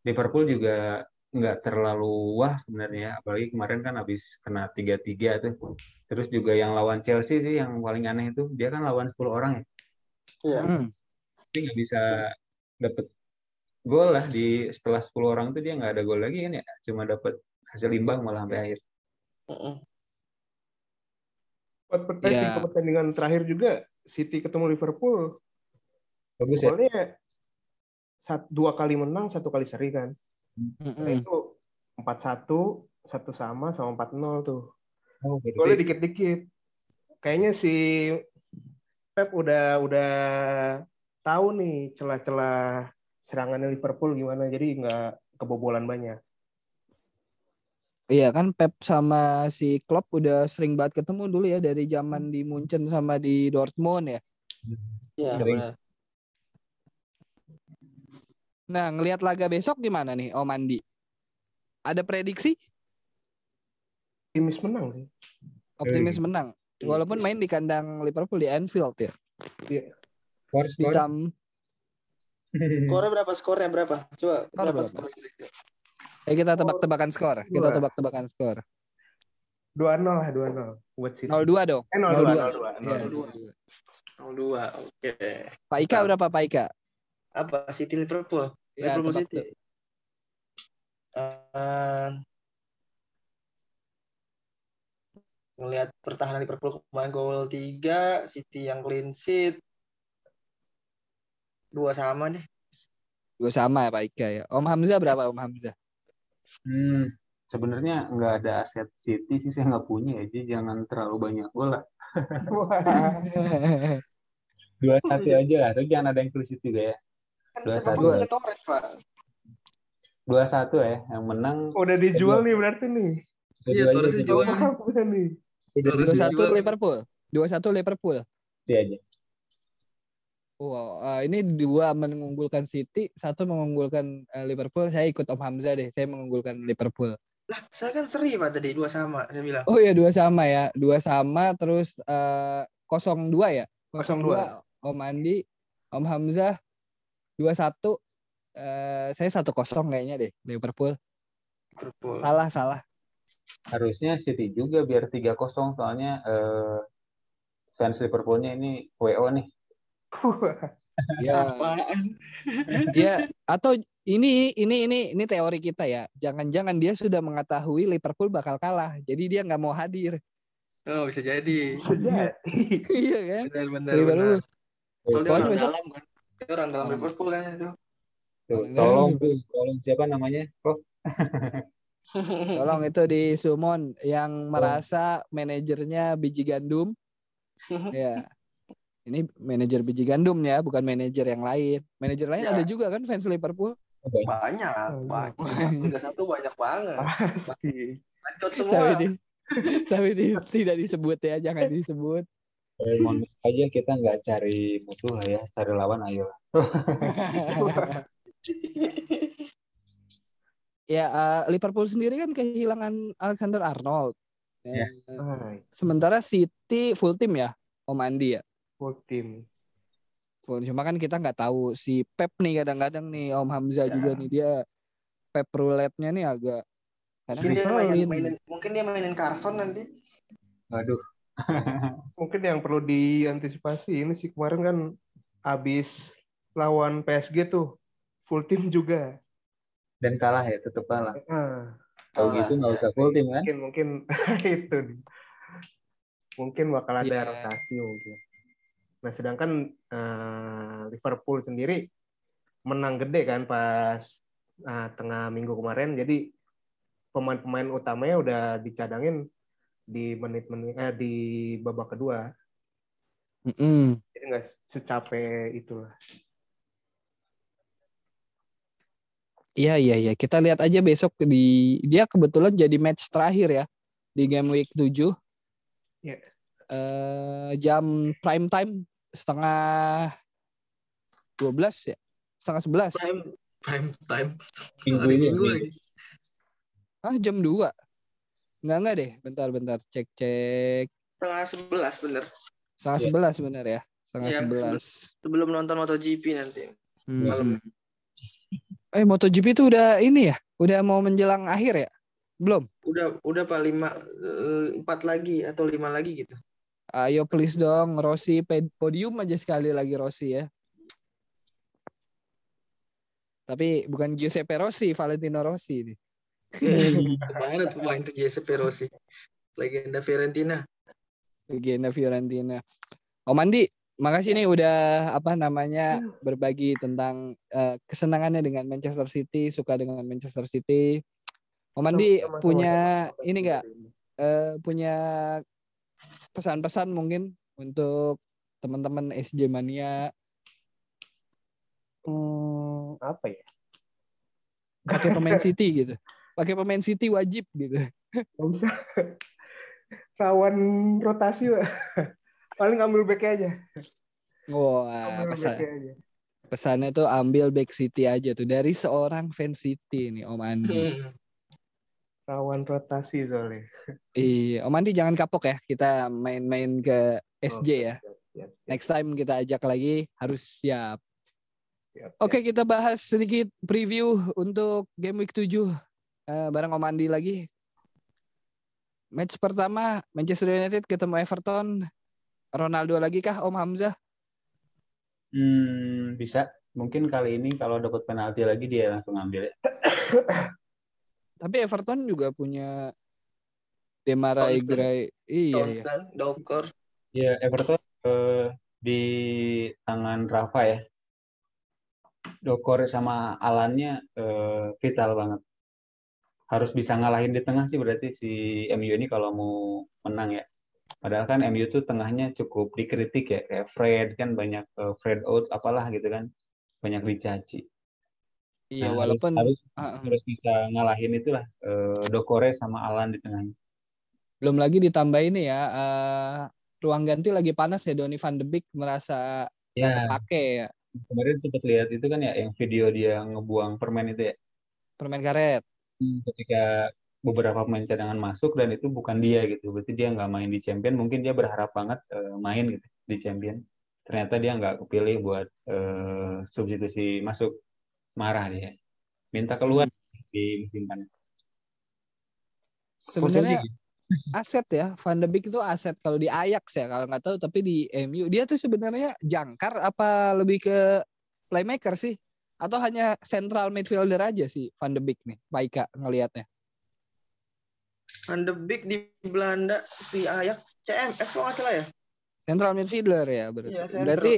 Liverpool juga nggak terlalu wah sebenarnya, apalagi kemarin kan habis kena 3-3 tuh. Terus juga yang lawan Chelsea sih yang paling aneh itu dia kan lawan 10 orang ya, Iya. Hmm, tapi nggak bisa dapet gol lah di setelah 10 orang tuh dia nggak ada gol lagi kan ya, cuma dapet hasil imbang malah sampai akhir. Heeh. Empat pertandingan, tiga pertandingan terakhir juga City ketemu Liverpool. Bagus ya. Dua kali menang, satu kali seri kan. Nah, mm-mm. itu 4-1, satu sama, sama 4-0 tuh. Oh, berarti Golnya dikit-dikit. Kayaknya si Pep udah udah tahu nih celah-celah serangannya Liverpool gimana, jadi nggak kebobolan banyak. Iya kan Pep sama si Klopp udah sering banget ketemu dulu ya dari zaman di Munchen sama di Dortmund ya. Iya, Sering. benar. Nah, ngelihat laga besok gimana nih Om Andi? Ada prediksi? Timis menang sih. Optimis menang. Walaupun main di kandang Liverpool di Anfield ya. skor Di skor. tam Skornya berapa? Skornya berapa? Coba Skor berapa berapa? skor? eh, kita tebak-tebakan skor. Kita Dua. tebak-tebakan skor. 2-0 lah, 2-0 buat City. 0-2 dong. Eh, 0-2, 0-2. Iya, 0-2. 0-2. Oke. Pak Ika berapa Pak Ika? Apa? City Liverpool. Ya, Liverpool tebak City. tuh. Eh, ngelihat pertahanan Liverpool kemarin gol 3, City yang clean sheet. Dua sama deh. Dua sama ya Pak Ika ya. Om Hamzah berapa Om Hamzah? Hmm, sebenarnya nggak ada aset City sih saya nggak punya ya, jadi jangan terlalu banyak gol lah. Dua satu aja lah, tapi jangan ada yang clean sheet juga ya. Kan Dua punya Torres, Pak. Dua satu ya, yang menang. Udah dijual nih berarti nih. Iya, Torres dijual. Dua satu. Liverpool. Dua satu Liverpool. City aja. Wow, eh, ini dua mengunggulkan City, satu mengunggulkan eh, Liverpool. Saya ikut Om Hamzah deh. Saya mengunggulkan Liverpool. Lah, saya kan seri Pak tadi dua sama saya bilang. Oh iya dua sama ya, dua sama terus kosong dua ya, kosong dua Om Andi, Om Hamzah dua satu. Eh, saya satu kosong kayaknya deh Liverpool. Liverpool. Salah salah. Harusnya City juga biar 3-0 soalnya eh, fans Liverpoolnya ini WO nih. Ya Apaan? dia atau ini ini ini ini teori kita ya. Jangan-jangan dia sudah mengetahui Liverpool bakal kalah, jadi dia nggak mau hadir. Oh, bisa jadi. iya kan? Benar benar. Liverpool. benar. Soalnya orang dalam kan. Dia orang dalam Liverpool kan itu. Tuh, Orang tolong tolong siapa namanya? Oh, Tolong itu di Sumon yang merasa manajernya biji gandum. Ya. Ini manajer biji gandum ya, bukan manajer yang lain. Manajer lain Ya. ada juga kan fans Liverpool. banyak, banyak. Liga satu banyak banget. Bacot Tapi, semua. di, tapi di- tidak disebut ya, jangan disebut. Eh, mohon aja kita nggak cari musuh lah ya, cari lawan ayo. ya eh, Liverpool sendiri kan kehilangan Alexander Arnold. Ya. Eh, Ah, Sementara City full tim ya, Om Andi ya. full team. Full. Cuma kan kita nggak tahu si Pep nih kadang-kadang nih Om Hamzah Ya. juga nih dia Pep roulette-nya nih agak kadang Mungkin dia mainin, mainin, mungkin dia mainin Carson nanti. Waduh, Mungkin yang perlu diantisipasi ini sih kemarin kan habis lawan PSG tuh full team juga. dan kalah ya, tetap kalah. Ah, Kalau gitu nggak usah full tim kan? mungkin mungkin itu nih. Mungkin bakal ada Iya. rotasi mungkin. Nah, sedangkan eh, Liverpool sendiri menang gede kan pas eh, tengah minggu kemarin. Jadi pemain-pemain utamanya udah dicadangin di menit-menit eh, di babak kedua. Mm-mm. Jadi nggak secapek itulah. Iya iya iya. Kita lihat aja besok di dia kebetulan jadi match terakhir ya di game week 7. Iya. Eh jam prime time setengah 12 ya. Setengah 11. Prime prime time. Minggu Hari ini. Minggu Minggu. lagi. Ah jam 2. Enggak enggak deh. Bentar bentar cek cek. Tengah sebelas bener. Setengah Iya. 11 benar ya. Setengah Iya, 11. Sebelum nonton MotoGP nanti. Hmm. Malam. Eh MotoGP itu udah ini ya? Udah mau menjelang akhir ya? Belum. Udah udah pak lima eh, empat lagi atau lima lagi gitu. Ayo please dong Rossi podium aja sekali lagi Rossi ya. Tapi bukan Giuseppe Rossi, Valentino Rossi ini. Ke mana tuh main tuh Giuseppe Rossi? Legenda Fiorentina. Legenda Fiorentina. Om Andi, makasih nih udah apa namanya berbagi tentang eh, kesenangannya dengan Manchester City, suka dengan Manchester City. Om Andi Sama-sama. punya ini enggak eh, punya pesan-pesan mungkin untuk teman-teman SJ Mania Hmm, apa ya? pakai pemain City gitu. Pakai pemain City wajib gitu. Nggak usah. Rawan rotasi, Pak. Paling ambil back aja. Wah, Ambil pesan, aja. pesannya tuh ambil back City aja tuh dari seorang fans City nih Om Andi. Hmm. Rawan rotasi soalnya. Iya, Om Andi jangan kapok ya. Kita main-main ke SJ ya. Siap, siap, siap. Next time kita ajak lagi harus siap. Siap, siap. Oke, kita bahas sedikit preview untuk game week 7 eh, bareng Om Andi lagi. Match pertama Manchester United ketemu Everton. Ronaldo lagi kah Om Hamzah? Hmm, bisa. Mungkin kali ini kalau dapat penalti lagi dia langsung ambil ya. Tapi Everton juga punya Demarai Townsend. Gray. Iya, iya. kan, Docker. Ya Everton eh, di tangan Rafa ya. Dokore sama Alannya eh, vital banget. Harus bisa ngalahin di tengah sih berarti si MU ini kalau mau menang ya. Padahal kan MU tuh tengahnya cukup dikritik ya, kayak Fred kan banyak eh, Fred out apalah gitu kan, banyak dicaci. Iya, Nah, walaupun harus, harus, ah. harus bisa ngalahin itulah eh, Dokore sama Alan di tengahnya. belum lagi ditambah ini ya eh, ruang ganti lagi panas ya Donny van de Beek merasa Ya, kepake ya kemarin sempat lihat itu kan ya yang video dia ngebuang permen itu ya. permain karet. Hmm, ketika beberapa pemain cadangan masuk dan itu bukan dia gitu. Berarti dia nggak main di champion mungkin dia berharap banget eh, main gitu di champion. Ternyata dia nggak kepilih buat eh, substitusi masuk marah dia. Minta keluar di musim panas Sebenarnya gitu. aset ya Van de Beek itu aset kalau di Ajax ya kalau nggak tahu tapi di MU dia tuh sebenarnya jangkar apa lebih ke playmaker sih atau hanya central midfielder aja sih Van de Beek nih Baika ngelihatnya Van de Beek di Belanda di Ajax CMF kalau nggak salah ya. central midfielder ya berarti center. berarti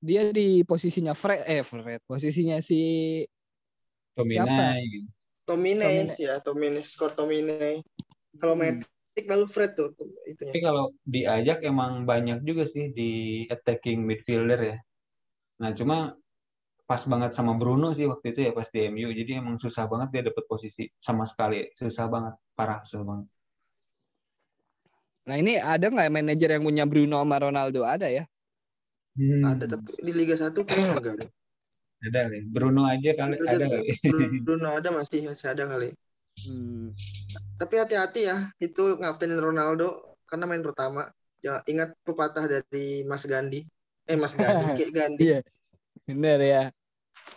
dia di posisinya Fred eh Fred posisinya si gitu. Tomine ya, Tomine, skor Tomine. Kalau Hmm. Matic lalu Fred tuh, tuh itunya. tapi kalau diajak emang banyak juga sih di attacking midfielder ya nah cuma pas banget sama Bruno sih waktu itu ya pas di MU jadi emang susah banget dia dapet posisi sama sekali susah banget parah susah banget nah ini ada nggak manajer yang punya Bruno sama Ronaldo ada ya Ada tapi di Liga 1 kayaknya enggak ada. Ada kali. Bruno aja kali ada kali. Bruno ada masih masih ada kali. Hmm. Tapi hati-hati ya, itu ngaptenin Ronaldo karena main pertama. Ya, ingat pepatah dari Mas Gandhi. Eh Mas Gandhi, Ki Gandhi. Iya, benar ya.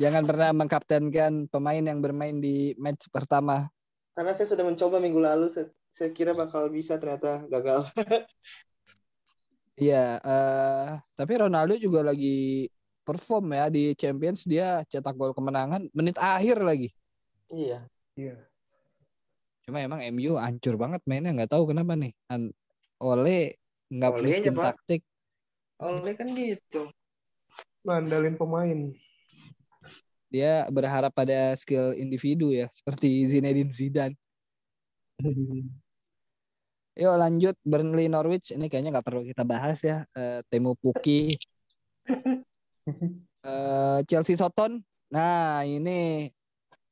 Jangan pernah mengkaptenkan pemain yang bermain di match pertama. Karena saya sudah mencoba minggu lalu, saya, saya kira bakal bisa ternyata gagal. Iya, eh tapi Ronaldo juga lagi perform ya di Champions dia cetak gol kemenangan menit akhir lagi. iya. Iya. Cuma emang MU hancur banget mainnya nggak tahu kenapa nih. An Oleh nggak punya taktik. Oleh kan gitu. Ngandalin pemain. Dia berharap pada skill individu ya seperti Zinedine Zidane. Yuk lanjut Burnley Norwich ini kayaknya nggak perlu kita bahas ya. Eh, Temu Puki, eh, Chelsea Soton. Nah ini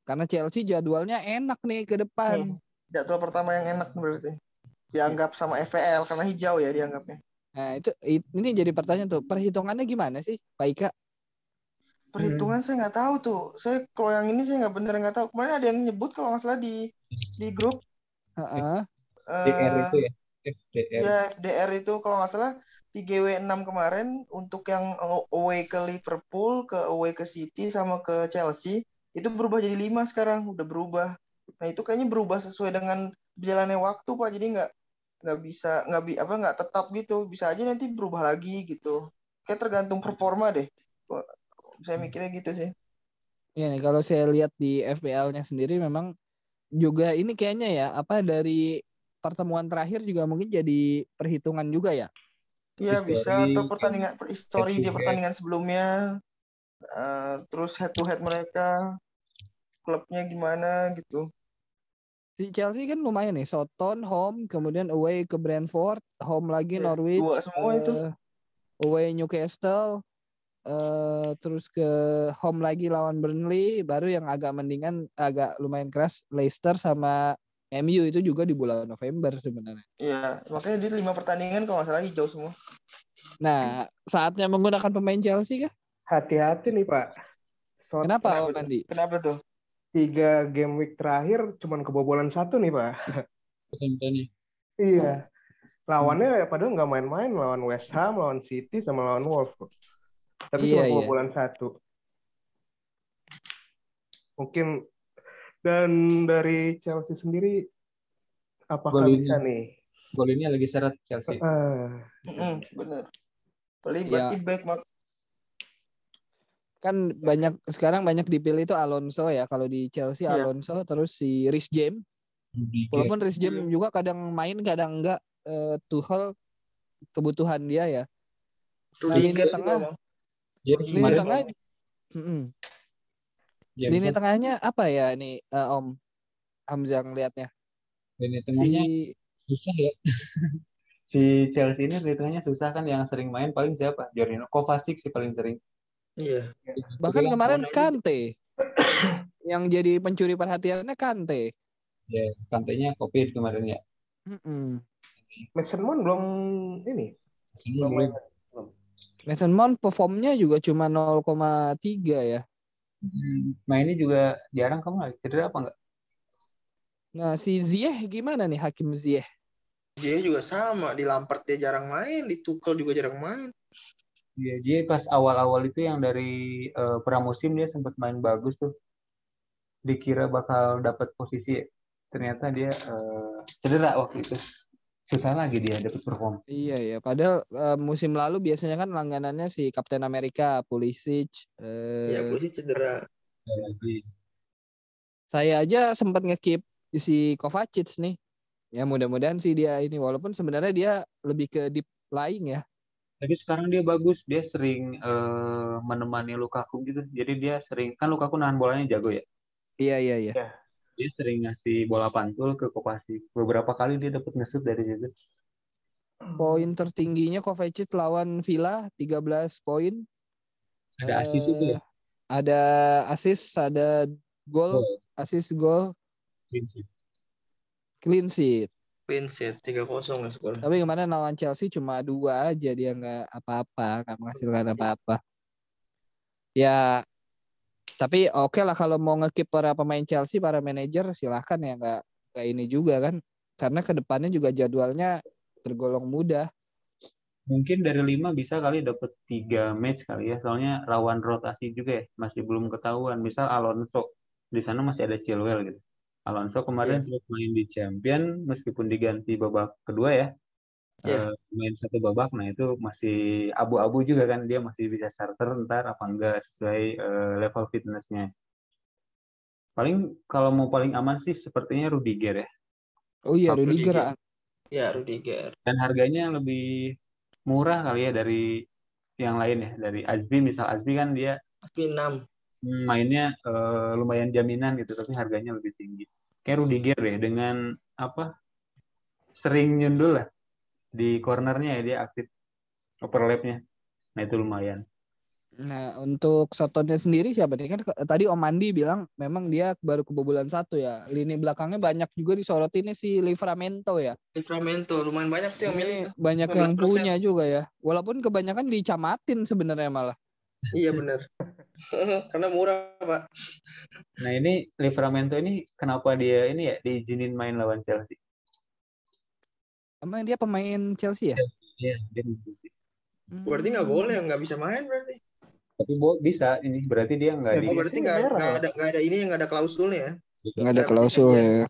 karena Chelsea jadwalnya enak nih ke depan. Hmm. Jadwal pertama yang enak berarti. Dianggap sama FPL karena hijau ya dianggapnya. Nah itu ini jadi pertanyaan tuh perhitungannya gimana sih Pak Ika? Perhitungan saya nggak tahu tuh. Saya kalau yang ini saya nggak bener nggak tahu. Kemarin ada yang nyebut kalau nggak salah di di grup Heeh. DR eh itu ya. FDR. ya FDR itu kalau nggak salah di GW6 kemarin untuk yang away ke Liverpool, ke away ke City sama ke Chelsea itu berubah jadi lima sekarang udah berubah. Nah itu kayaknya berubah sesuai dengan berjalannya waktu pak. Jadi nggak nggak bisa nggak bi apa nggak tetap gitu. Bisa aja nanti berubah lagi gitu. Kayak tergantung performa deh. Saya mikirnya gitu sih. Iya nih kalau saya lihat di FPL-nya sendiri memang juga ini kayaknya ya apa dari pertemuan terakhir juga mungkin jadi perhitungan juga ya. Iya bisa atau pertandingan history di pertandingan sebelumnya, Eh, terus head to head mereka, klubnya gimana gitu. Si Chelsea kan lumayan nih, Soton home, kemudian away ke Brentford, home lagi Iya, Norwich, dua semua itu. eh, away Newcastle, eh terus ke home lagi lawan Burnley, baru yang agak mendingan, agak lumayan keras Leicester sama MU itu juga di bulan November sebenarnya. Iya, makanya di lima pertandingan kalau nggak salah hijau semua. Nah, saatnya menggunakan pemain Chelsea kah? Hati-hati nih Pak. Soal Kenapa, kenapa Om Andi? Kenapa tuh? tiga game week terakhir cuman kebobolan satu nih Pak. Contohnya. Iya. Lawannya padahal nggak main-main lawan West Ham, lawan City, sama lawan Wolves. Tapi Iya, cuma iya. kebobolan satu. Mungkin dan dari Chelsea sendiri apakah Golin. bisa nih? Gol ini lagi syarat Chelsea. Ah, Mm, bener. Iya. berarti back mak. Kan banyak sekarang banyak dipilih itu Alonso ya. Kalau di Chelsea Iya. Alonso terus si Rhys James. Walaupun Rhys James juga kadang main kadang enggak eh, Tuchel kebutuhan dia ya. Nah, lini juga, tengah. Jadi Lini tengah. James Lini tengahnya apa ya nih eh, Om Hamzah ngelihatnya? lini tengahnya Si susah ya. si Chelsea ini lini tengahnya susah kan yang sering main paling siapa? Jorginho Kovacic sih paling sering. Iya. bahkan Tapi kemarin ini- Kante yang jadi pencuri perhatiannya Kante. Ya, kantenya Covid kemarin ya. Mason Mount belum ini. Ini Belum belum. main. Mason Mount performnya juga cuma 0,3 ya. Hmm, mainnya juga jarang kamu lagi cedera apa enggak? Nah si Ziyech gimana nih Hakim Ziyech? Dia juga sama. Di Lampard dia jarang main. Di Tuchel juga jarang main. Iya, dia pas awal-awal itu yang dari eh, pramusim dia sempat main bagus tuh. Dikira bakal dapat posisi, ternyata dia eh, cedera waktu itu. Susah lagi dia dapat perform. Iya ya, padahal eh, musim lalu biasanya kan langganannya si Kapten Amerika, Pulisic. eh, Ya, polisi cedera. Saya aja sempat ngekip si Kovacic nih. Ya mudah-mudahan sih dia ini walaupun sebenarnya dia lebih ke deep lying ya. Tapi sekarang dia bagus, dia sering eh, menemani Lukaku gitu. Jadi dia sering kan Lukaku nahan bolanya jago ya. Iya iya iya. Dia sering ngasih bola pantul ke Kovacic. Beberapa kali dia dapat ngesut dari situ. Poin tertingginya Kovacic lawan Villa 13 poin. Ada asis itu ya. Eh, Ada assist, ada gol, assist gol, Clean sheet. clean sheet. Clean sheet 3-0 ya skor. Tapi kemarin lawan Chelsea cuma dua aja dia nggak apa-apa, nggak menghasilkan apa-apa. Ya, tapi oke lah kalau mau ngekip para pemain Chelsea, para manajer silahkan ya nggak nggak ini juga kan, karena ke depannya juga jadwalnya tergolong mudah. Mungkin dari lima bisa kali dapat tiga match kali ya. Soalnya rawan rotasi juga ya. Masih belum ketahuan. Misal Alonso. Di sana masih ada Chilwell gitu. Alonso kemarin sempat main di Champion. Meskipun diganti babak kedua ya. Iya. Eh, main satu babak. Nah itu masih abu-abu juga kan. Dia masih bisa starter ntar apa enggak sesuai eh, level fitnessnya. Paling kalau mau paling aman sih sepertinya Rudiger ya. Oh iya, Rudiger. Rudiger. ah. Ya, Rudiger. Dan harganya lebih murah kali ya dari yang lain ya. Dari Azbi misal Azbi kan dia Pasti 6. Hmm, mainnya eh, lumayan jaminan gitu tapi harganya lebih tinggi kayak Rudiger deh dengan apa sering nyundul lah di cornernya ya dia aktif overlapnya nah itu lumayan Nah, untuk Sotonnya sendiri siapa nih? Kan tadi Om Andi bilang memang dia baru kebobolan satu ya. Lini belakangnya banyak juga disorot ini si Livramento ya. Livramento lumayan banyak tuh yang milih. Ini banyak yang 15%. punya juga ya. Walaupun kebanyakan dicamatin sebenarnya malah. Iya benar. Karena murah, Pak. nah ini Livramento ini kenapa dia ini ya diizinin main lawan Chelsea Emang dia pemain Chelsea ya? Iya dia diizinin. Berarti nggak Hmm. boleh, nggak bisa main berarti. tapi bisa ini berarti dia nggak Ya, di berarti nggak ada nggak ada ini nggak ada klausulnya ya. Nggak ada klausul ya.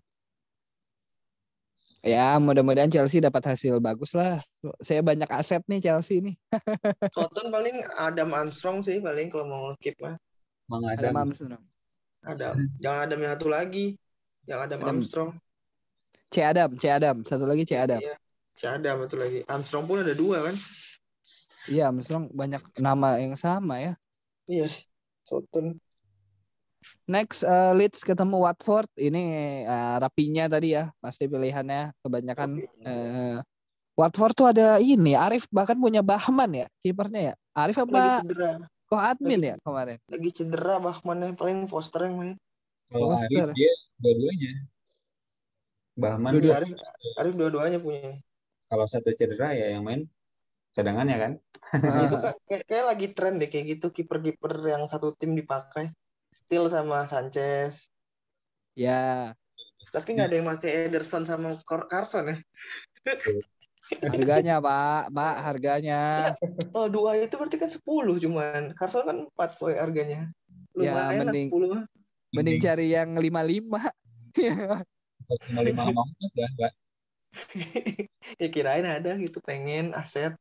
Ya, mudah-mudahan Chelsea dapat hasil bagus lah. Saya banyak aset nih Chelsea nih. Soton paling Adam Armstrong sih paling kalau mau keep mah. Bang Ada Adam Armstrong. Adam. Jangan Adam yang satu lagi. Yang Adam, Adam. Armstrong. C Adam, C Adam. Satu lagi C Adam. Iya. Si Adam satu lagi. Armstrong pun ada dua kan? Iya, Armstrong banyak nama yang sama ya. Iya sih. Soton. Next eh, Leeds ketemu Watford. Ini eh, rapinya tadi ya, pasti pilihannya kebanyakan eh, Watford tuh ada ini, Arif bahkan punya Bahman ya, kipernya ya. Arif Lagi apa cedera. kok admin lagi- ya kemarin? Lagi cedera Bahmannya paling Foster yang main. kalau Foster. Arif dia dua-duanya Bahman. Iya, Arif, Arif dua-duanya punya. Kalau satu cedera ya yang main cadangannya kan Nah, itu Ah, kan kayak, kayak lagi tren deh kayak gitu kiper-kiper yang satu tim dipakai. Still sama Sanchez. ya, Tapi nggak ada yang pakai Ederson sama Cor- Carson ya. harganya Pak, Pak, harganya. Oh, dua itu berarti kan 10 cuman. Carson kan 4 poin harganya. Ya, Lumayan lah mending- 10 mah. Mending cari yang 55. cuma lima lima empat lah Mbak. ya kirain ada gitu pengen aset.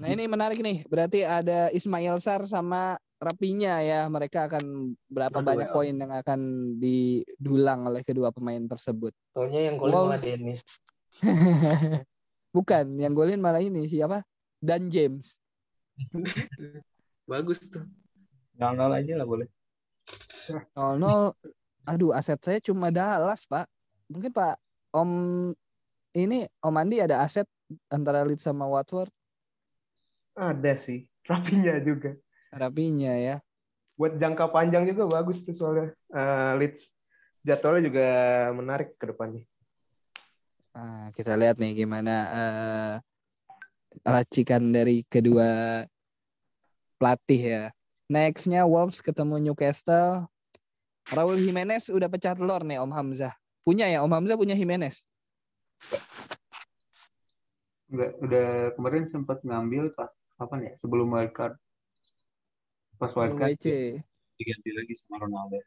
Nah, ini menarik nih. Berarti ada Ismail Sar sama rapinya ya mereka akan berapa Berduel. banyak poin yang akan didulang oleh kedua pemain tersebut. Taunya yang golin Wolves. malah Dennis. Bukan, yang golin malah ini siapa? Dan James. Bagus tuh. Nol-nol aja lah boleh. 0-0. Aduh, aset saya cuma Dallas, Pak. Mungkin Pak Om ini Om Andi ada aset antara Leeds sama Watford. Ada sih. Rapinya juga. Rapinya ya. Buat jangka panjang juga bagus tuh soalnya. Eh, Leeds jadwalnya juga menarik ke depannya. Nah, kita lihat nih gimana eh, racikan dari kedua pelatih ya. Nextnya Wolves ketemu Newcastle. Raul Jimenez udah pecah telur nih Om Hamzah. Punya ya Om Hamzah punya Jimenez. Udah, udah kemarin sempat ngambil pas kapan ya? Sebelum wildcard. Pas wildcard WC. diganti lagi sama Ronaldo.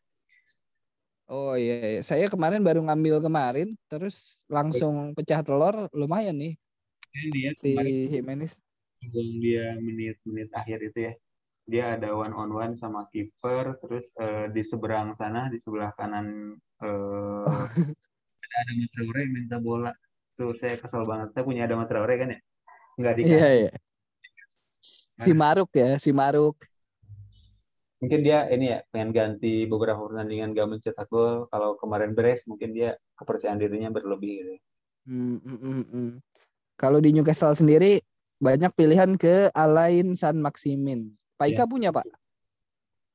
Oh iya, iya. saya kemarin baru ngambil kemarin, terus langsung pecah telur, lumayan nih lihat si Jimenez. sebelum dia menit-menit akhir itu ya. Dia ada one on one sama kiper, terus eh, di seberang sana di sebelah kanan eh, ada Adama Traore yang minta bola. Tuh saya kesel banget. Saya punya Adama Traore kan ya? Enggak dikasih. Iya iya. Si Maruk ya, si Maruk. Mungkin dia ini ya pengen ganti beberapa pertandingan gak mencetak gol. Kalau kemarin beres mungkin dia kepercayaan dirinya berlebih gitu. Hmm, hmm, hmm. Kalau di Newcastle sendiri banyak pilihan ke Alain San Maximin. Pak Ika punya Pak?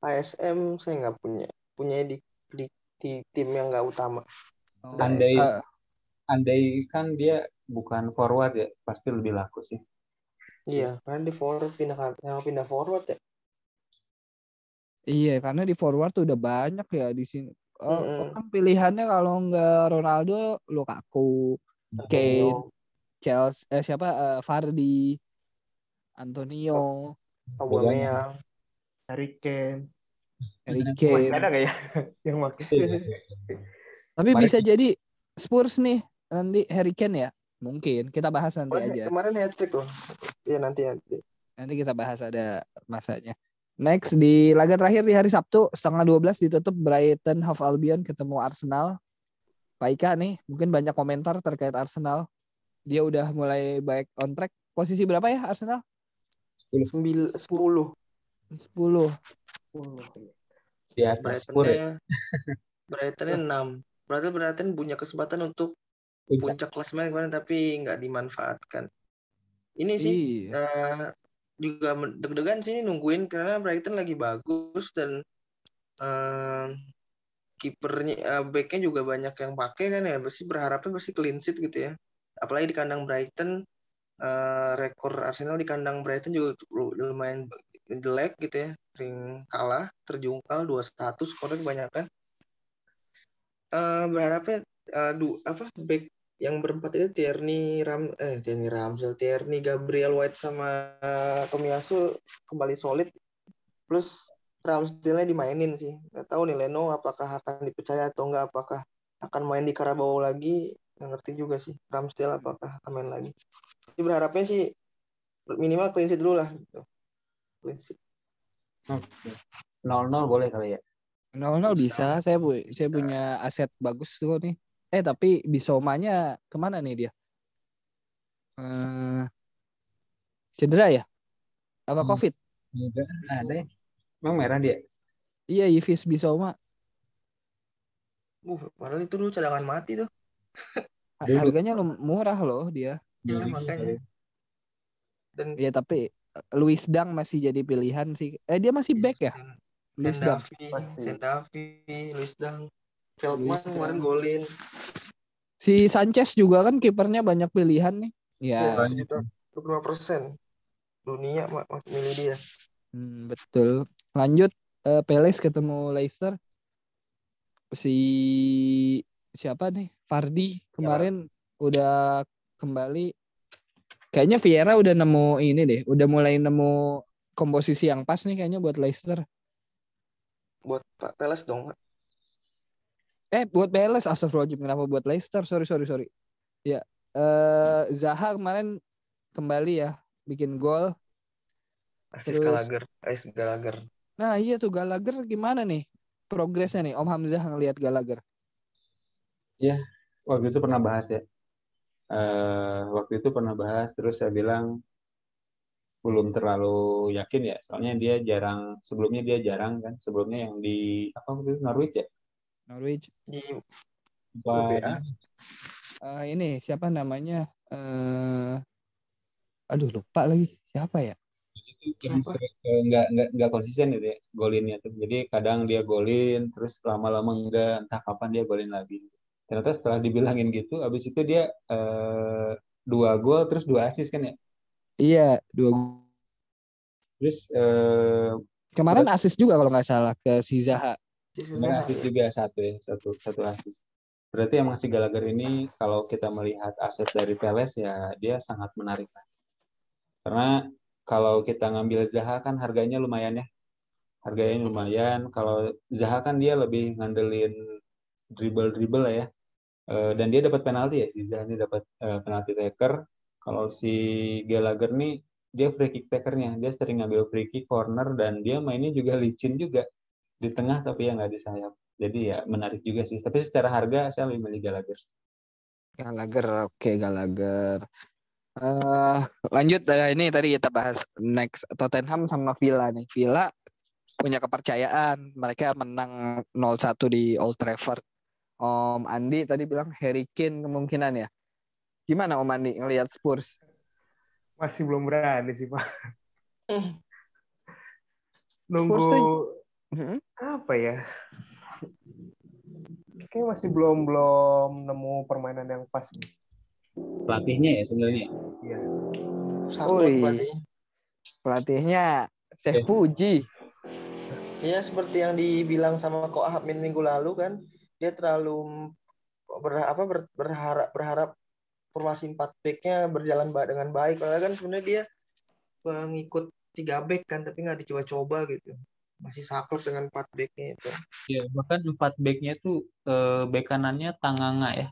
ASM saya nggak punya. Punya di, di, di tim yang nggak utama. Oh, Andai eh, andai kan dia bukan forward ya, pasti lebih laku sih. Iya, karena di forward pindah yang pindah forward ya. iya, karena di forward tuh udah banyak ya di sini. Eh, Mm-mm. Orang pilihannya kalau nggak Ronaldo, Lukaku, Kane, Antonio, Chelsea, eh, siapa? Eh, Vardy, Antonio, Aubameyang. Harry Kane. Harry Masih Kane. ada nggak ya yang pakai? Tapi Kemarin- bisa jadi Spurs nih nanti Harry Kane ya. Mungkin kita bahas nanti Kemarin, aja. kemarin hat trick loh. Iya nanti nanti. Nanti kita bahas ada masanya. Next di laga terakhir di hari Sabtu setengah 12 ditutup Brighton Hove Albion ketemu Arsenal. Pak Ika nih mungkin banyak komentar terkait Arsenal. Dia udah mulai baik on track. Posisi berapa ya Arsenal? Sembil, 10 10. Di atas Spurs ya. Brightonnya Brightonnya 6 Berarti Brighton punya kesempatan untuk Puncak. puncak klasemen kemarin tapi nggak dimanfaatkan. Ini sih Iya. eh, juga deg-degan sih nungguin karena Brighton lagi bagus dan eh, kipernya eh, backnya juga banyak yang pakai kan ya pasti berharapnya pasti clean sheet gitu ya apalagi di kandang Brighton eh, rekor Arsenal di kandang Brighton juga lu- lumayan jelek gitu ya sering kalah terjungkal 2-1 skornya kebanyakan Eh, berharapnya eh, du, apa back yang berempat itu Tierney Ram eh Tierney Ramsel, Tierney Gabriel White sama Tomiyasu kembali solid plus Ramsdale-nya dimainin sih. Nggak tahu nih Leno apakah akan dipercaya atau enggak apakah akan main di Karabau lagi nggak ngerti juga sih Ramsdale apakah akan main lagi. Jadi berharapnya sih minimal clean dulu lah gitu. Clean sheet. Oke. 0-0 boleh kali ya. 0-0 bisa. Saya pu saya punya aset bagus tuh nih. Eh tapi Bisomanya ke mana nih dia? Eh cedera ya? Apa Hmm. COVID? Enggak ada ya. Emang merah dia? Iya, Yves Bisoma. Uh, padahal itu dulu cadangan mati tuh. Harganya lum- murah loh dia. Ya, Iya, makanya. Dan Ya tapi eh, Luis Dang masih jadi pilihan sih. Eh dia masih back ya? Luis Dang. Sendavi, Luis Dang. Feldman kemarin golin. Si Sanchez juga kan kipernya banyak pilihan nih. Ya, Ya, sekitar 25 persen. Dunia mak milih dia. hmm, betul. Lanjut eh, Peles ketemu Leicester. Si siapa nih? Fardi kemarin udah kembali. Kayaknya Vieira udah nemu ini deh, udah mulai nemu komposisi yang pas nih kayaknya buat Leicester. Buat Pak Peles dong, Pak. Eh, buat Peles astagfirullahaladzim kenapa buat Leicester? Sorry, sorry, sorry. Ya, eh Zaha kemarin kembali ya bikin gol. Asis Terus- Gallagher, Asis Gallagher. Nah iya tuh Gallagher gimana nih progresnya nih Om Hamzah ngelihat Gallagher? waktu itu pernah bahas ya. Eh, waktu itu pernah bahas, terus saya bilang belum terlalu yakin ya, soalnya dia jarang, sebelumnya dia jarang kan, sebelumnya yang di apa itu Norwich ya, Norwich. Di. Eh, ini siapa namanya? eh aduh lupa lagi siapa ya? nggak nggak nggak konsisten gitu ya golinnya tuh. Jadi kadang dia golin, terus lama-lama enggak, entah kapan dia golin lagi. Ternyata setelah dibilangin gitu, abis itu dia eh, dua gol terus dua assist kan ya. Iya dua Terus eh, kemarin asis juga kalau nggak salah ke si Zaha. Kemarin asis juga satu ya, satu satu asis. Berarti emang si Gallagher ini kalau kita melihat aset dari Teles ya dia sangat menarik. Karena kalau kita ngambil Zaha kan harganya lumayan ya. Harganya lumayan. Kalau Zaha kan dia lebih ngandelin dribble-dribble lah ya. Eh, dan dia dapat penalti ya, si Zaha ini dapat eh, penalti taker. Kalau si Gallagher nih dia free kick takernya, dia sering ngambil free kick corner dan dia mainnya juga licin juga di tengah tapi ya nggak di sayap. Jadi ya menarik juga sih. Tapi secara harga saya lebih milih Gallagher. Gallagher, oke Gallagher. eh lanjut eh, ini tadi kita bahas next Tottenham sama Villa nih. Villa punya kepercayaan, mereka menang 0-1 di Old Trafford. Om Andi tadi bilang Harry Kane kemungkinan ya. Gimana Om Andi ngelihat Spurs? Masih belum berani sih, Pak. Nunggu Spurs tuh- Mhm. apa ya? Kayaknya masih belum belum nemu permainan yang pas. Pelatihnya ya sebenarnya. Iya. Pelatihnya. Pelatihnya Syekh Oke. Puji. Iya seperti yang dibilang sama Ko Amin minggu lalu kan, dia terlalu ber- apa, ber- berharap berharap formasi 4 back-nya berjalan dengan baik. Padahal kan sebenarnya dia pengikut 3 back kan, tapi nggak dicoba-coba gitu. Masih saklek dengan 4 back-nya itu. Ya, bahkan empat backnya tuh eh, back kanannya Tanganga ya.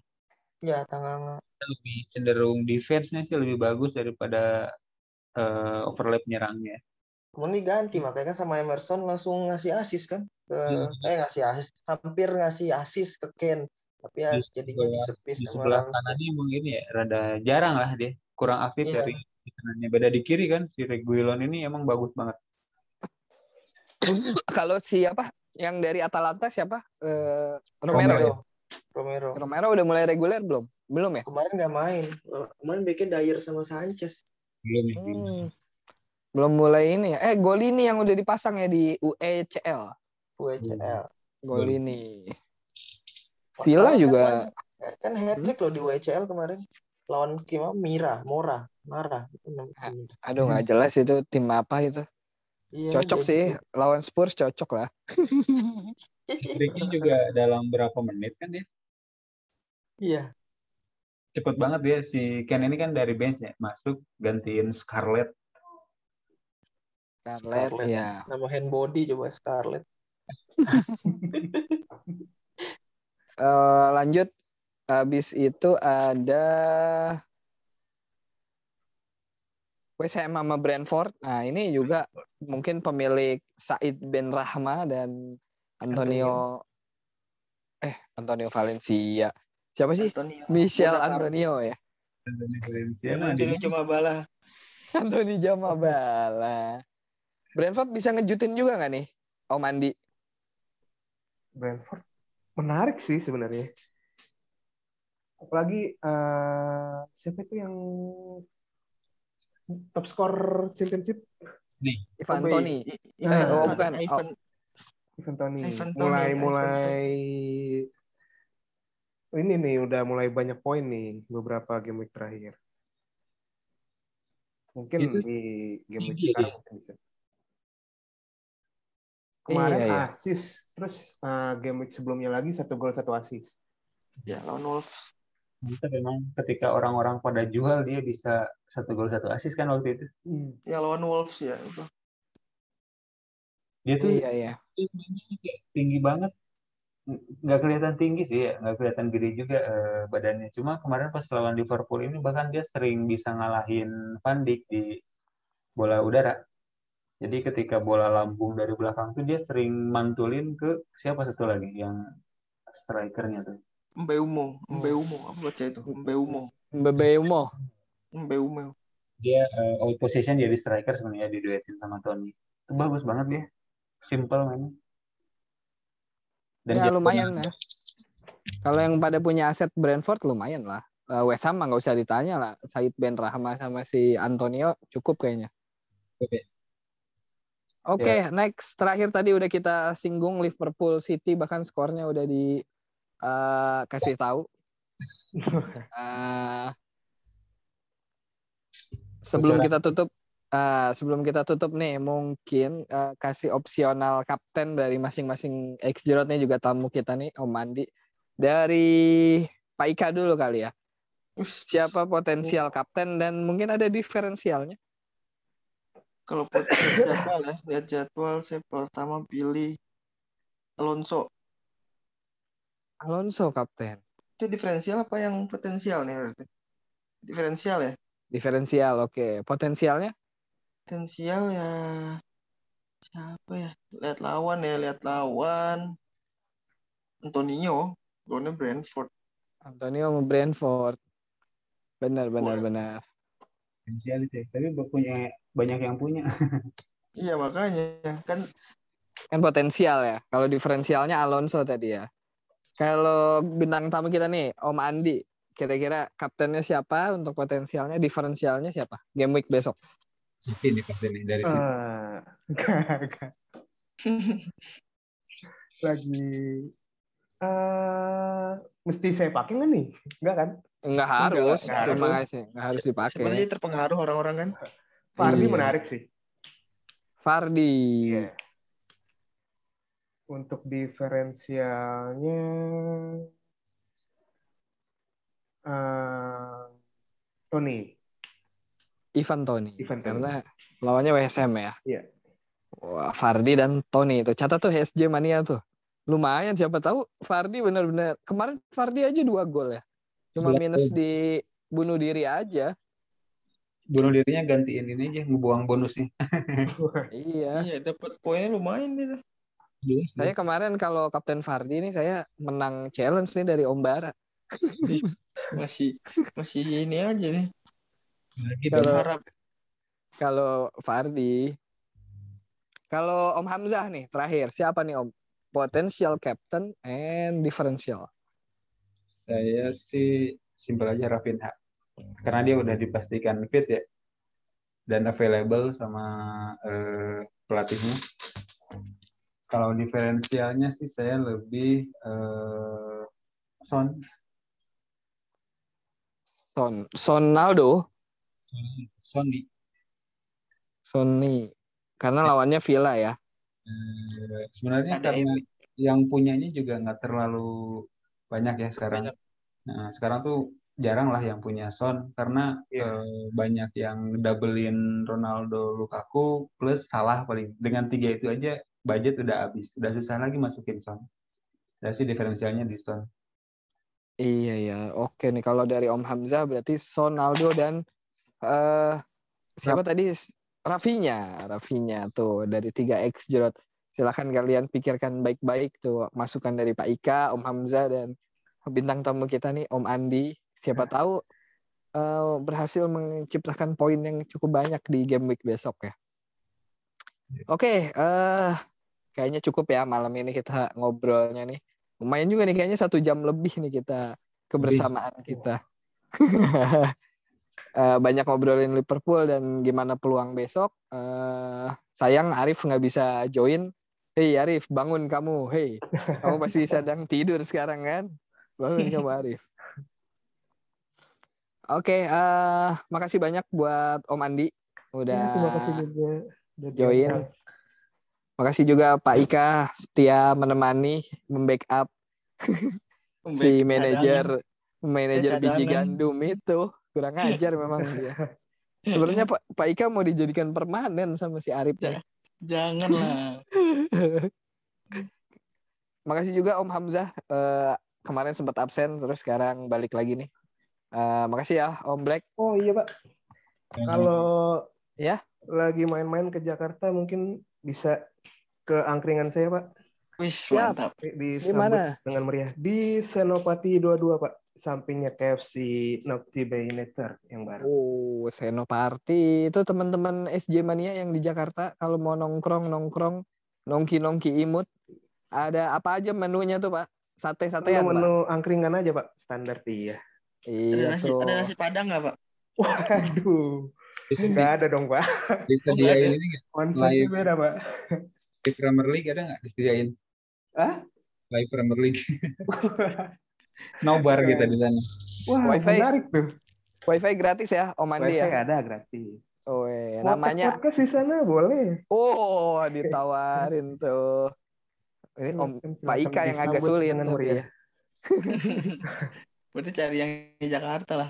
Ya, tangan Lebih cenderung defense-nya sih lebih bagus daripada eh, overlap nyerangnya. Kemudian diganti makanya kan sama Emerson langsung ngasih asis kan ke Hmm. eh ngasih asis hampir ngasih asis ke Ken tapi ya Di jadinya sebelah- disepis Di sama sebelah Ramsey. kanannya mungkin ya rada jarang lah dia. Kurang aktif Iya. dari di kanannya. Beda di kiri kan si Reguilon ini emang bagus banget. Kalau siapa yang dari Atalanta siapa? Eh, Romero. ya? Romero. Romero udah mulai reguler belum? Belum ya? Kemarin nggak main. Kemarin bikin Dyer sama Sanchez. Belum ya. Hmm. Belum mulai ini ya. Eh, Golini yang udah dipasang ya di E UECL. WCL. Golini. Villa Kan juga main- Kan hat trick loh di WCL kemarin. Lawan Kima Mira, Mora, Mara. Itu namanya. aduh nggak jelas itu tim apa itu. Iya, Cocok jadi- sih lawan Spurs cocok lah. Ricky juga dalam berapa menit kan dia Iya. cepet banget dia si Ken ini kan dari bench ya masuk gantiin Scarlett Scarlett Scarlett. ya. Nama hand body coba Scarlett. Eh, lanjut habis itu ada West Ham sama Brentford. Nah, ini juga mungkin pemilik Said Ben Rahma dan Antonio eh Antonio Valencia. Siapa sih? Antonio. Michel. Antonio ya. Anthony Valencia Antonio cuma Jamabala. Brentford bisa ngejutin juga nggak nih? Om Andi. Brentford menarik sih sebenarnya. Apalagi eh, siapa itu yang top skor championship Ivan Kobe. Toni. I- Eh, Ivan- oh, bukan. Ivan, Ivan Toni. Ivan Toney, mulai Ivan mulai ini nih udah mulai banyak poin nih beberapa game week terakhir. Mungkin Itu di game week ya sekarang bisa. Kemarin Iya, iya. asis, terus eh, game week sebelumnya lagi satu gol satu asis. ya lawan Wolves. Mantap memang ketika orang-orang pada jual dia bisa satu gol satu asis kan waktu itu. Ya lawan Wolves ya itu. Dia tuh Iya, iya. kayak tinggi banget. Nggak kelihatan tinggi sih ya, nggak kelihatan gede juga eh, badannya. Cuma kemarin pas lawan Liverpool ini bahkan dia sering bisa ngalahin Van Dijk di bola udara. Jadi ketika bola lambung dari belakang tuh dia sering mantulin ke siapa satu lagi yang strikernya tuh. Mbeumo, Mbeumo, apa baca itu? Mbeumo, Mbeumo. Mbeumo. Dia uh, out position jadi striker sebenarnya diduetin sama Tony. Itu bagus banget dia. Simple mainnya. Dan Ya lumayan punya- ya. Kalau yang pada punya aset Brentford lumayan lah. Eh, West Ham nggak usah ditanya lah. Said Ben Rahma sama si Antonio cukup kayaknya. Oke. Oke, Ya. next terakhir tadi udah kita singgung Liverpool City bahkan skornya udah di eh, kasih tahu. Eh, sebelum kita tutup, eh, sebelum kita tutup nih mungkin eh, kasih opsional kapten dari masing-masing ex Jerotnya juga tamu kita nih Om Andi dari Pak Ika dulu kali ya. Siapa potensial kapten dan mungkin ada diferensialnya? Kalau buat jadwal ya, lihat jadwal saya pertama pilih Alonso. Alonso kapten. Itu diferensial apa yang potensial nih berarti? Diferensial ya? Diferensial, oke. Potensialnya? Potensial ya siapa ya? Lihat lawan ya, lihat lawan. Antonio, lawannya Brentford. Antonio sama Brentford. Benar, benar, benar. potensial itu ya. Tapi punya banyak yang punya. Iya makanya kan Kan potensial ya. Kalau diferensialnya Alonso tadi ya. Kalau bintang tamu kita nih, Om Andi, kira-kira kaptennya siapa untuk potensialnya, diferensialnya siapa? Game week besok. City nih pasti nih dari City. Enggak, enggak. Lagi eh mesti saya pakai nggak nih? Enggak kan? Enggak harus, enggak terima harus. kasih. Enggak harus dipakai. sebenarnya terpengaruh orang-orang kan. Fardi Iya. menarik sih. Fardi. Iya. Untuk diferensialnya eh Tony. Ivan Toni. Ivan Toney. Karena lawannya WSM ya. Iya. Wah, Fardi dan Toni itu. Catat tuh SJ Mania tuh. Lumayan siapa tahu Fardi benar-benar kemarin Fardi aja dua gol ya. Cuma minus di bunuh diri aja. Bunuh dirinya gantiin ini aja, ngebuang bonusnya. Iya. Iya, dapat poinnya lumayan gitu. Jelas, Saya kemarin kalau Kapten Fardi ini saya menang challenge nih dari Om Bara. Masih masih ini aja nih. Lagi Kalau- dong. Harap Kalau Fardi. Kalau Om Hamzah nih terakhir siapa nih Om? Potential captain and differential. Saya sih simpel aja Rafinha. Karena dia udah dipastikan fit ya. Dan available sama eh, pelatihnya. Kalau diferensialnya sih saya lebih eh, Son. Son Sonaldo, Sony. Sony. Karena lawannya Villa ya. Eh, sebenarnya ada karena yang punyanya juga nggak terlalu banyak ya sekarang. Banyak. Nah, sekarang tuh jarang lah yang punya Son karena Iya. eh, banyak yang doublein Ronaldo, Lukaku plus Salah paling. Dengan tiga itu aja budget udah habis, udah susah lagi masukin Son. Saya sih diferensialnya di Son. Iya ya. Oke nih kalau dari Om Hamzah berarti Sonaldo dan eh siapa tadi? Rafinya, Rafinya tuh dari 3X Jerot. Silahkan kalian pikirkan baik-baik tuh masukan dari Pak Ika, Om Hamzah dan bintang tamu kita nih Om Andi. Siapa tahu eh, berhasil menciptakan poin yang cukup banyak di game week besok ya. Oke, eh kayaknya cukup ya malam ini kita ngobrolnya nih. Lumayan juga nih kayaknya satu jam lebih nih kita kebersamaan kita. Eh, banyak ngobrolin Liverpool dan gimana peluang besok. Eh, sayang Arif nggak bisa join. Hei Arif, bangun kamu. Hei, kamu pasti sedang tidur sekarang kan? Bangun kamu Arif. Oke, eh, makasih banyak buat Om Andi udah Ya, terima kasih juga. udah join. diundang. Makasih juga Pak Ika setia menemani, membackup si manajer manajer biji gandum itu kurang ajar memang dia. Sebenarnya Pak Pak Ika mau dijadikan permanen sama si Arif. nih. Jangan lah. Makasih juga Om Hamzah eh, kemarin sempat absen terus sekarang balik lagi nih. Eh, makasih ya Om Black. Oh iya Pak. Kalau Ya? lagi main-main ke Jakarta mungkin bisa ke angkringan saya Pak. Wih, Siap. mantap. Di mana? dengan meriah di Senopati 22 Pak. Sampingnya KFC Nocti Baynetter yang baru. Oh, Senoparty itu teman-teman SJ Mania yang di Jakarta kalau mau nongkrong nongkrong nongki nongki imut ada apa aja menunya tuh Pak? Sate satean Pak. Menu angkringan aja Pak, standar iya. Ada Iya nasi, tuh. ada nasi padang nggak, Pak? Waduh, nggak ada dong Pak. disediain ini nggak? Konsepnya Live. beda Pak. Live Premier League ada nggak disediain? Hah? Live Premier League. Nobar kita di sana. Wah, Wifi. menarik tuh. Wifi gratis ya Om Andi Wifi ya. ada gratis. Oh, iya. Mau namanya podcast di sana boleh. Oh, ditawarin tuh. Ini Om Silakan, Pak Ika yang agak sulit tapi ya. Berarti cari yang di Jakarta lah.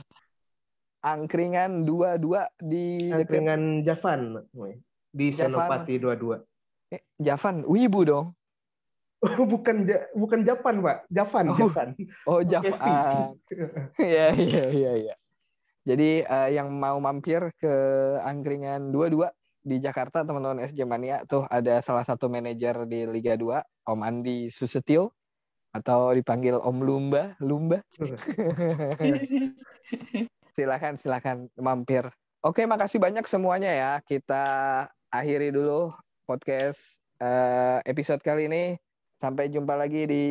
Angkringan dua-dua di dekat Angkringan Javan di Javan. Senopati 22. eh, Javan, Wibu dong. Oh, bukan Ja- bukan Japan, Pak. Javan, Oh, Javan. Oh. Javan. Iya, iya, iya, iya. Jadi eh, yang mau mampir ke angkringan dua-dua di Jakarta teman-teman SJ Mania tuh ada salah satu manajer di Liga 2, Om Andi Susetio atau dipanggil Om Lumba, Lumba. silakan, silakan mampir. Oke, makasih banyak semuanya ya. Kita akhiri dulu podcast eh, episode kali ini. Sampai jumpa lagi di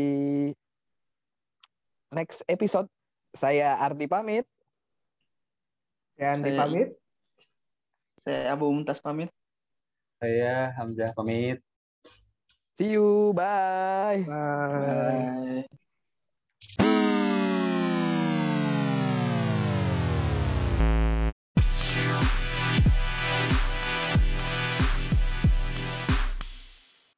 next episode. Saya Ardi pamit. Ya, Andi Saya- pamit. Saya Abu Mumtaz pamit. Saya Hamzah pamit. See you. Bye. Bye. Bye.